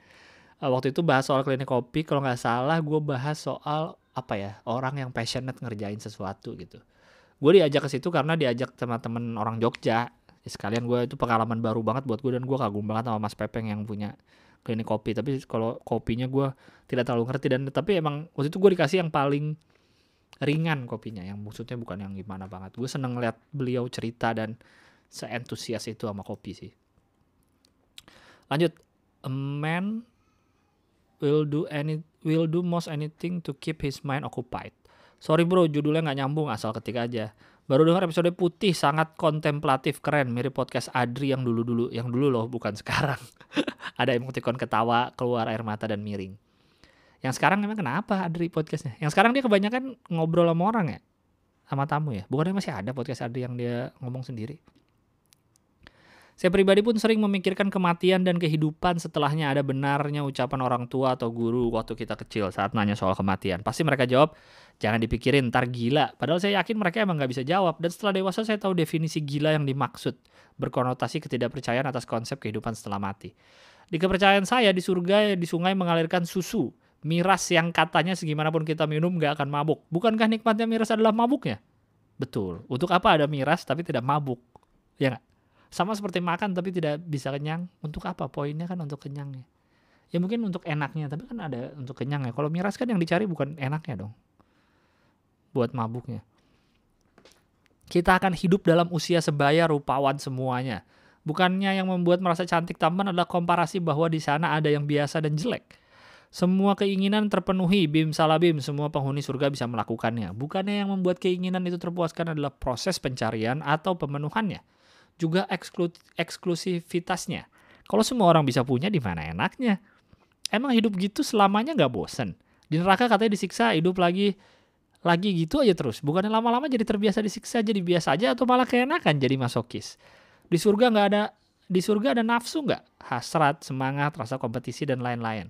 Uh, waktu itu bahas soal klinik kopi. Kalau nggak salah gue bahas soal apa ya orang yang passionate ngerjain sesuatu gitu. Gue diajak ke situ karena diajak teman-teman orang Jogja. Ya, sekalian gue itu pengalaman baru banget buat gue dan gue kagum banget sama Mas Pepeng yang punya klinik kopi. Tapi kalau kopinya gue tidak terlalu ngerti dan tapi emang waktu itu gue dikasih yang paling ringan kopinya yang maksudnya bukan yang gimana banget. Gue seneng ngeliat beliau cerita dan seentusias itu sama kopi sih. Lanjut. A man will do any will do most anything to keep his mind occupied. Sorry bro judulnya nggak nyambung asal ketik aja. Baru dengar episode putih sangat kontemplatif keren. Mirip podcast Adri yang dulu dulu yang dulu loh bukan sekarang. Ada emoticon ketawa keluar air mata dan miring yang sekarang emang kenapa Adri podcastnya? Yang sekarang dia kebanyakan ngobrol sama orang ya? Sama tamu ya? Bukannya masih ada podcast Adri yang dia ngomong sendiri? Saya pribadi pun sering memikirkan kematian dan kehidupan setelahnya ada benarnya ucapan orang tua atau guru waktu kita kecil saat nanya soal kematian. Pasti mereka jawab, jangan dipikirin, ntar gila. Padahal saya yakin mereka emang gak bisa jawab. Dan setelah dewasa saya tahu definisi gila yang dimaksud. Berkonotasi ketidakpercayaan atas konsep kehidupan setelah mati. Di kepercayaan saya, di surga di sungai mengalirkan susu miras yang katanya segimanapun kita minum gak akan mabuk. Bukankah nikmatnya miras adalah mabuknya? Betul. Untuk apa ada miras tapi tidak mabuk? Ya gak? Sama seperti makan tapi tidak bisa kenyang. Untuk apa? Poinnya kan untuk kenyangnya. Ya mungkin untuk enaknya, tapi kan ada untuk kenyangnya. Kalau miras kan yang dicari bukan enaknya dong. Buat mabuknya. Kita akan hidup dalam usia sebaya rupawan semuanya. Bukannya yang membuat merasa cantik tampan adalah komparasi bahwa di sana ada yang biasa dan jelek semua keinginan terpenuhi, bim salabim, semua penghuni surga bisa melakukannya. Bukannya yang membuat keinginan itu terpuaskan adalah proses pencarian atau pemenuhannya. Juga eksklu eksklusivitasnya. Kalau semua orang bisa punya, di mana enaknya? Emang hidup gitu selamanya nggak bosen? Di neraka katanya disiksa, hidup lagi lagi gitu aja terus. Bukannya lama-lama jadi terbiasa disiksa, jadi biasa aja atau malah keenakan jadi masokis. Di surga nggak ada di surga ada nafsu nggak? Hasrat, semangat, rasa kompetisi dan lain-lain.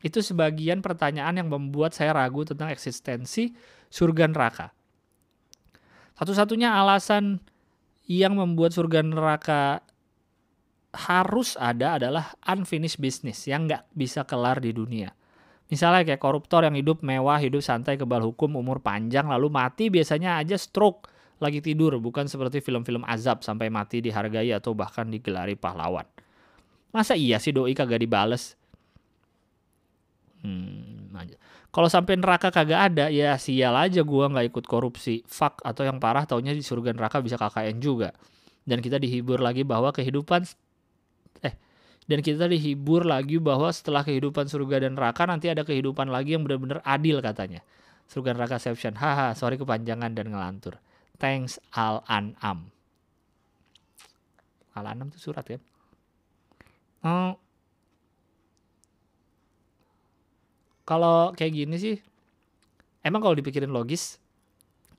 Itu sebagian pertanyaan yang membuat saya ragu tentang eksistensi surga neraka. Satu-satunya alasan yang membuat surga neraka harus ada adalah unfinished business yang nggak bisa kelar di dunia. Misalnya kayak koruptor yang hidup mewah, hidup santai, kebal hukum, umur panjang, lalu mati biasanya aja stroke lagi tidur, bukan seperti film-film azab sampai mati dihargai atau bahkan digelari pahlawan. Masa iya sih doi kagak dibales? Hmm, kalau sampai neraka kagak ada, ya sial aja gua nggak ikut korupsi. Fuck atau yang parah taunya di surga neraka bisa KKN juga. Dan kita dihibur lagi bahwa kehidupan eh dan kita dihibur lagi bahwa setelah kehidupan surga dan neraka nanti ada kehidupan lagi yang benar-benar adil katanya. Surga neraka exception. Haha, sorry kepanjangan dan ngelantur. Thanks Al An'am. Al An'am itu surat kan? Oh, kalau kayak gini sih emang kalau dipikirin logis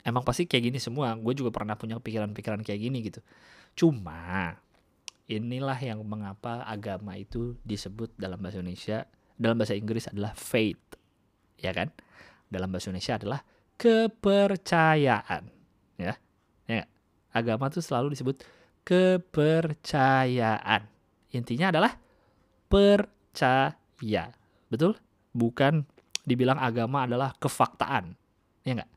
emang pasti kayak gini semua gue juga pernah punya pikiran-pikiran kayak gini gitu cuma inilah yang mengapa agama itu disebut dalam bahasa Indonesia dalam bahasa Inggris adalah faith. Ya kan? Dalam bahasa Indonesia adalah kepercayaan. Ya. ya Agama tuh selalu disebut kepercayaan. Intinya adalah percaya. Betul? Bukan dibilang agama adalah kefaktaan. Ya enggak?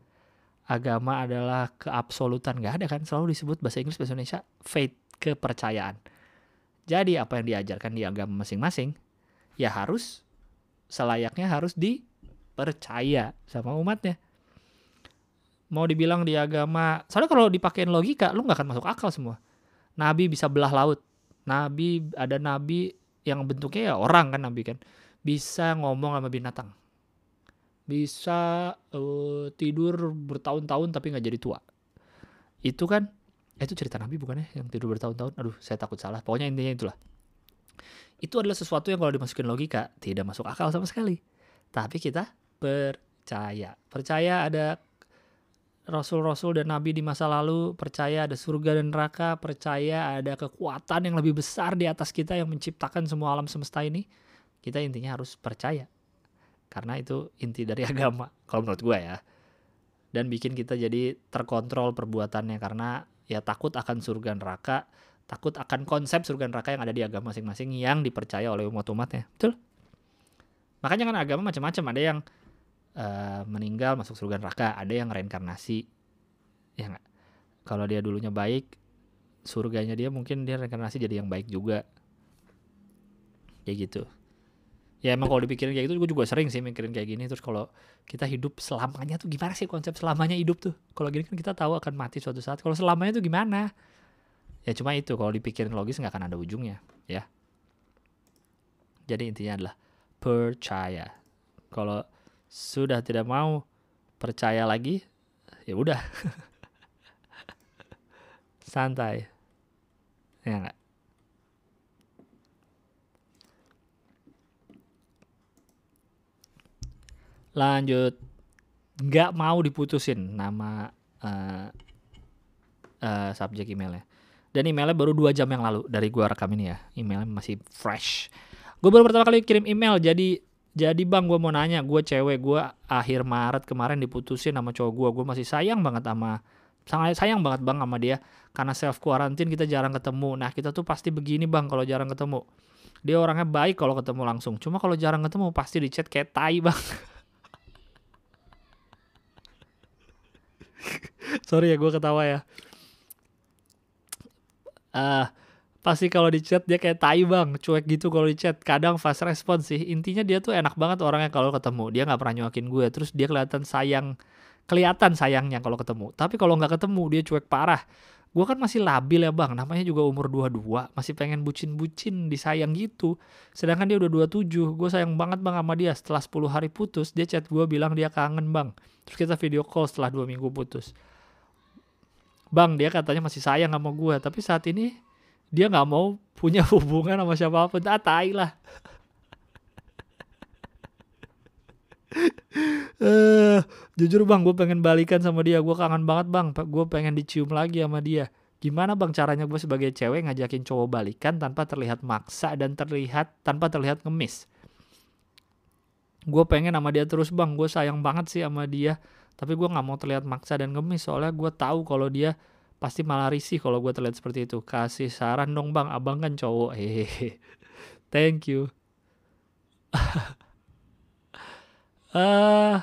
Agama adalah keabsolutan. Enggak ada kan? Selalu disebut bahasa Inggris, bahasa Indonesia faith, kepercayaan. Jadi apa yang diajarkan di agama masing-masing ya harus selayaknya harus dipercaya sama umatnya. Mau dibilang di agama, soalnya kalau dipakein logika lu nggak akan masuk akal semua. Nabi bisa belah laut. Nabi ada nabi yang bentuknya ya orang kan nabi kan. Bisa ngomong sama binatang. Bisa uh, tidur bertahun-tahun tapi nggak jadi tua. Itu kan Eh, itu cerita Nabi bukan ya yang tidur bertahun-tahun? Aduh, saya takut salah. Pokoknya intinya itulah. Itu adalah sesuatu yang kalau dimasukin logika tidak masuk akal sama sekali. Tapi kita percaya. Percaya ada rasul-rasul dan nabi di masa lalu, percaya ada surga dan neraka, percaya ada kekuatan yang lebih besar di atas kita yang menciptakan semua alam semesta ini. Kita intinya harus percaya. Karena itu inti dari agama, kalau menurut gue ya. Dan bikin kita jadi terkontrol perbuatannya karena ya takut akan surga neraka, takut akan konsep surga neraka yang ada di agama masing-masing yang dipercaya oleh umat-umatnya. Betul? Makanya kan agama macam-macam, ada yang uh, meninggal masuk surga neraka, ada yang reinkarnasi. Ya enggak? Kalau dia dulunya baik, surganya dia mungkin dia reinkarnasi jadi yang baik juga. Kayak gitu ya emang kalau dipikirin kayak gitu gue juga sering sih mikirin kayak gini. Terus kalau kita hidup selamanya tuh gimana sih konsep selamanya hidup tuh? Kalau gini kan kita tahu akan mati suatu saat. Kalau selamanya tuh gimana? Ya cuma itu kalau dipikirin logis nggak akan ada ujungnya ya. Jadi intinya adalah percaya. Kalau sudah tidak mau percaya lagi ya udah. Santai. Ya gak? Lanjut. Nggak mau diputusin nama uh, uh, subjek emailnya. Dan emailnya baru dua jam yang lalu dari gua rekam ini ya. Emailnya masih fresh. Gue baru pertama kali kirim email jadi jadi bang gue mau nanya. Gue cewek gue akhir Maret kemarin diputusin sama cowok gue gue masih sayang banget sama sangat sayang banget bang sama dia. Karena self quarantine kita jarang ketemu. Nah kita tuh pasti begini bang kalau jarang ketemu. Dia orangnya baik kalau ketemu langsung. Cuma kalau jarang ketemu pasti di chat kayak tai bang Sorry ya gue ketawa ya. Ah, uh, pasti kalau di chat dia kayak tai bang, cuek gitu kalau di chat. Kadang fast response sih. Intinya dia tuh enak banget orangnya kalau ketemu. Dia nggak pernah nyuakin gue. Terus dia kelihatan sayang, kelihatan sayangnya kalau ketemu. Tapi kalau nggak ketemu dia cuek parah gue kan masih labil ya bang. Namanya juga umur 22 masih pengen bucin-bucin disayang gitu. Sedangkan dia udah 27 gue sayang banget bang sama dia. Setelah 10 hari putus dia chat gue bilang dia kangen bang. Terus kita video call setelah dua minggu putus. Bang dia katanya masih sayang sama gue tapi saat ini dia nggak mau punya hubungan sama siapa pun ah tai lah uh, jujur bang gue pengen balikan sama dia. Gue kangen banget bang. Gue pengen dicium lagi sama dia. Gimana bang caranya gue sebagai cewek ngajakin cowok balikan tanpa terlihat maksa dan terlihat tanpa terlihat ngemis? Gue pengen sama dia terus bang. Gue sayang banget sih sama dia. Tapi gue nggak mau terlihat maksa dan ngemis. Soalnya gue tahu kalau dia pasti malah risih kalau gue terlihat seperti itu. Kasih saran dong bang. Abang kan cowok. Hehehe. Thank you uh,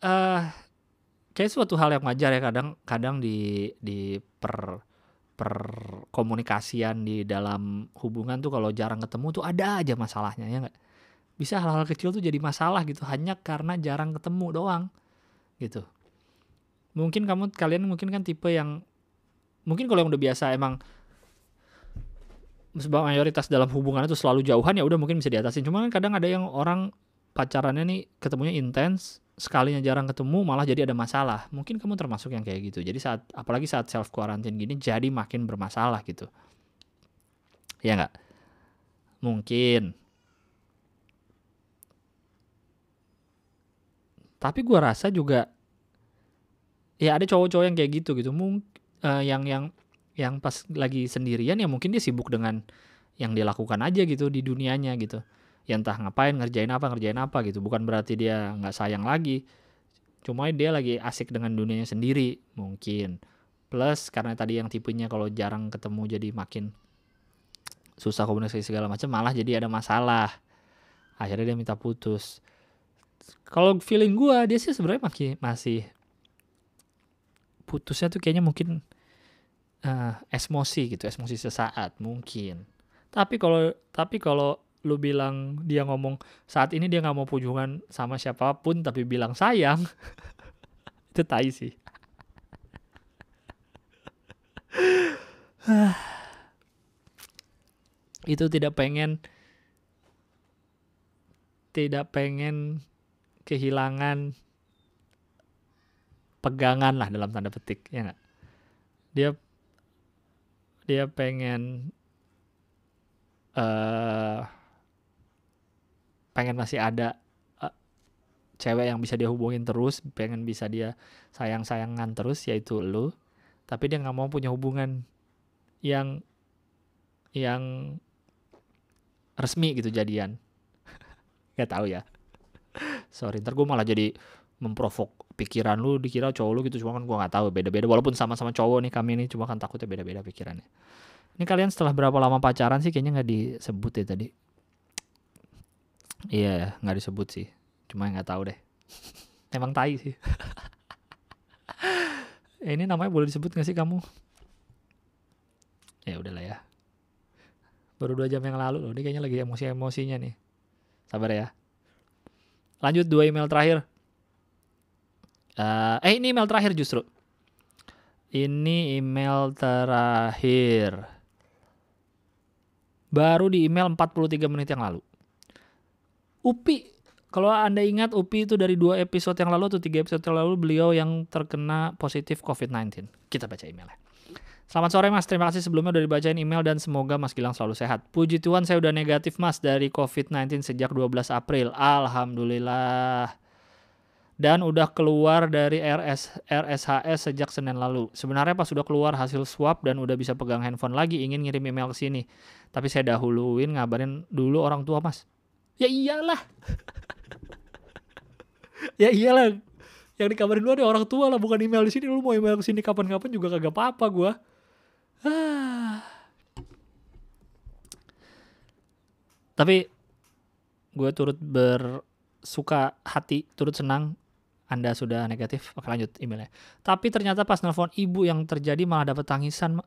uh, kayak suatu hal yang wajar ya kadang kadang di di per per komunikasian di dalam hubungan tuh kalau jarang ketemu tuh ada aja masalahnya ya nggak? Bisa hal-hal kecil tuh jadi masalah gitu hanya karena jarang ketemu doang gitu. Mungkin kamu kalian mungkin kan tipe yang mungkin kalau yang udah biasa emang mayoritas dalam hubungan itu selalu jauhan ya udah mungkin bisa diatasin. Cuma kan kadang ada yang orang pacarannya nih ketemunya intens sekalinya jarang ketemu malah jadi ada masalah. Mungkin kamu termasuk yang kayak gitu. Jadi saat apalagi saat self quarantine gini jadi makin bermasalah gitu. Ya nggak? Mungkin. Tapi gue rasa juga ya ada cowok-cowok yang kayak gitu gitu. Mungkin uh, yang yang yang pas lagi sendirian ya mungkin dia sibuk dengan yang dia lakukan aja gitu di dunianya gitu. Ya entah ngapain ngerjain apa ngerjain apa gitu. Bukan berarti dia nggak sayang lagi. Cuma dia lagi asik dengan dunianya sendiri mungkin. Plus karena tadi yang tipenya kalau jarang ketemu jadi makin susah komunikasi segala macam malah jadi ada masalah. Akhirnya dia minta putus. Kalau feeling gua dia sih sebenarnya masih masih putusnya tuh kayaknya mungkin uh, esmosi gitu esmosi sesaat mungkin tapi kalau tapi kalau lu bilang dia ngomong saat ini dia nggak mau hubungan sama siapa pun tapi bilang sayang itu tai sih itu tidak pengen tidak pengen kehilangan pegangan lah dalam tanda petik ya gak? dia dia pengen uh, pengen masih ada uh, cewek yang bisa dia hubungin terus pengen bisa dia sayang sayangan terus yaitu lu. Tapi dia nggak mau punya hubungan yang yang resmi gitu jadian. Nggak tahu ya. Sorry ntar gue malah jadi memprovok pikiran lu dikira cowok lu gitu cuma kan gue nggak tahu beda-beda. Walaupun sama-sama cowok nih kami ini cuma kan takutnya beda-beda pikirannya. Ini kalian setelah berapa lama pacaran sih? Kayaknya nggak disebut ya tadi. Iya nggak disebut sih. Cuma nggak tahu deh. Emang tai sih. Ini namanya boleh disebut gak sih kamu? Ya udahlah ya. Baru dua jam yang lalu loh ini kayaknya lagi emosi emosinya nih. Sabar ya. Lanjut dua email terakhir uh, eh ini email terakhir justru ini email terakhir baru di email 43 menit yang lalu Upi kalau anda ingat Upi itu dari dua episode yang lalu atau tiga episode yang lalu beliau yang terkena positif COVID-19 kita baca emailnya Selamat sore mas, terima kasih sebelumnya udah dibacain email dan semoga mas Gilang selalu sehat. Puji Tuhan saya udah negatif mas dari COVID-19 sejak 12 April. Alhamdulillah. Dan udah keluar dari RS, RSHS sejak Senin lalu. Sebenarnya pas udah keluar hasil swab dan udah bisa pegang handphone lagi ingin ngirim email ke sini. Tapi saya dahuluin ngabarin dulu orang tua mas. Ya iyalah. ya iyalah. Yang dikabarin dulu ada orang tua lah bukan email di sini. Lu mau email ke sini kapan-kapan juga kagak apa-apa gua. Tapi gue turut bersuka hati, turut senang Anda sudah negatif. Oke lanjut emailnya. Tapi ternyata pas nelfon ibu yang terjadi malah dapat tangisan.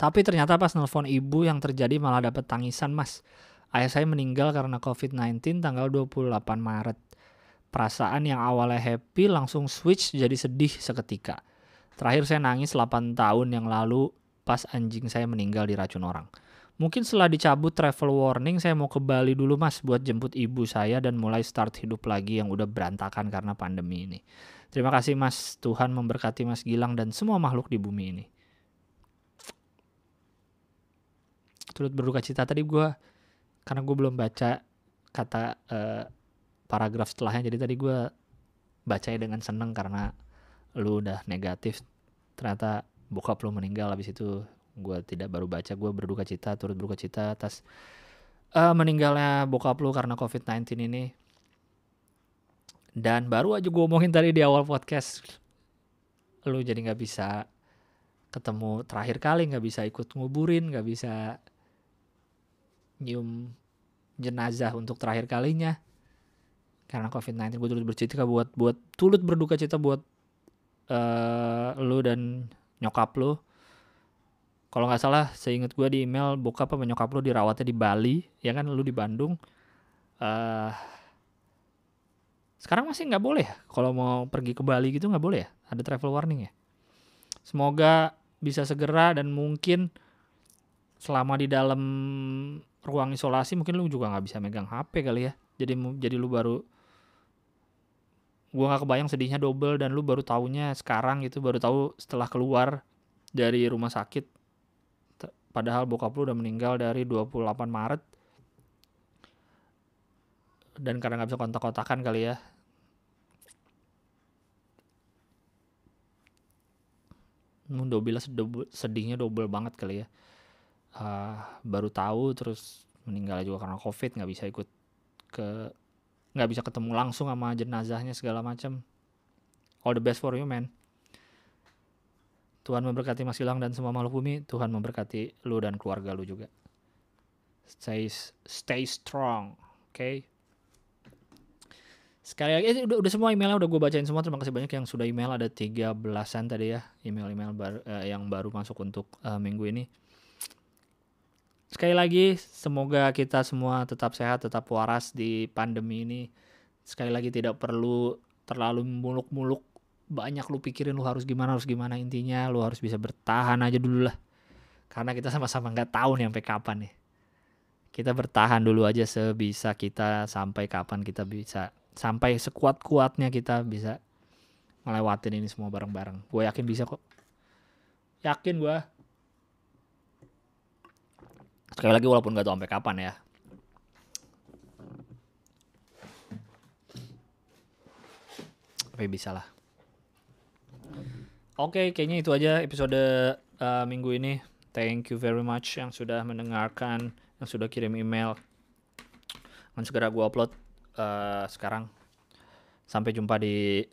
Tapi ternyata pas nelfon ibu yang terjadi malah dapat tangisan mas. Ayah saya meninggal karena COVID-19 tanggal 28 Maret. Perasaan yang awalnya happy langsung switch jadi sedih seketika. Terakhir saya nangis 8 tahun yang lalu pas anjing saya meninggal diracun orang. Mungkin setelah dicabut travel warning saya mau ke Bali dulu mas buat jemput ibu saya dan mulai start hidup lagi yang udah berantakan karena pandemi ini. Terima kasih mas, Tuhan memberkati mas Gilang dan semua makhluk di bumi ini. Turut berduka cita tadi gue karena gue belum baca kata uh, paragraf setelahnya. Jadi tadi gue bacanya dengan seneng karena lu udah negatif. Ternyata bokap lu meninggal habis itu gue tidak baru baca. Gue berduka cita turut berduka cita atas uh, meninggalnya bokap lu karena covid-19 ini. Dan baru aja gue omongin tadi di awal podcast lu jadi nggak bisa ketemu terakhir kali nggak bisa ikut nguburin nggak bisa nyium jenazah untuk terakhir kalinya. Karena COVID-19 gue turut bercerita buat buat turut berduka cita buat uh, lu dan nyokap lu. Kalau nggak salah seingat gue di email bokap apa nyokap lu dirawatnya di Bali ya kan? Lu di Bandung. Uh, sekarang masih nggak boleh ya? Kalau mau pergi ke Bali gitu nggak boleh ya? Ada travel warning ya? Semoga bisa segera dan mungkin selama di dalam ruang isolasi mungkin lu juga nggak bisa megang HP kali ya. Jadi jadi lu baru gue nggak kebayang sedihnya double dan lu baru taunya sekarang gitu baru tahu setelah keluar dari rumah sakit. Padahal bokap lu udah meninggal dari 28 Maret. Dan karena nggak bisa kontak-kontakan kali ya. Double sedihnya double banget kali ya Ah, baru tahu terus meninggal juga karena covid nggak bisa ikut ke nggak bisa ketemu langsung sama jenazahnya segala macam. All the best for you man. Tuhan memberkati Mas Gilang dan semua makhluk bumi. Tuhan memberkati lu dan keluarga lu juga. Stay stay strong oke okay? sekali lagi eh, udah, udah semua emailnya udah gue bacain semua. Terima kasih banyak yang sudah email. Ada tiga belasan tadi ya email-email baru eh, yang baru masuk untuk eh, minggu ini sekali lagi semoga kita semua tetap sehat tetap waras di pandemi ini. Sekali lagi tidak perlu terlalu muluk-muluk. Banyak lu pikirin lu harus gimana harus gimana intinya. Lu harus bisa bertahan aja dulu lah. Karena kita sama-sama nggak tahu nih sampai kapan nih. Kita bertahan dulu aja sebisa kita sampai kapan kita bisa sampai sekuat-kuatnya kita bisa ngelewatin ini semua bareng-bareng. Gue yakin bisa kok. Yakin gue sekali lagi walaupun gak tahu sampai kapan ya. Tapi bisa lah. Oke kayaknya itu aja episode uh, minggu ini. Thank you very much yang sudah mendengarkan yang sudah kirim email. Akan segera gue upload uh, sekarang. Sampai jumpa di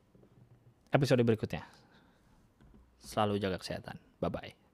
episode berikutnya. Selalu jaga kesehatan. Bye bye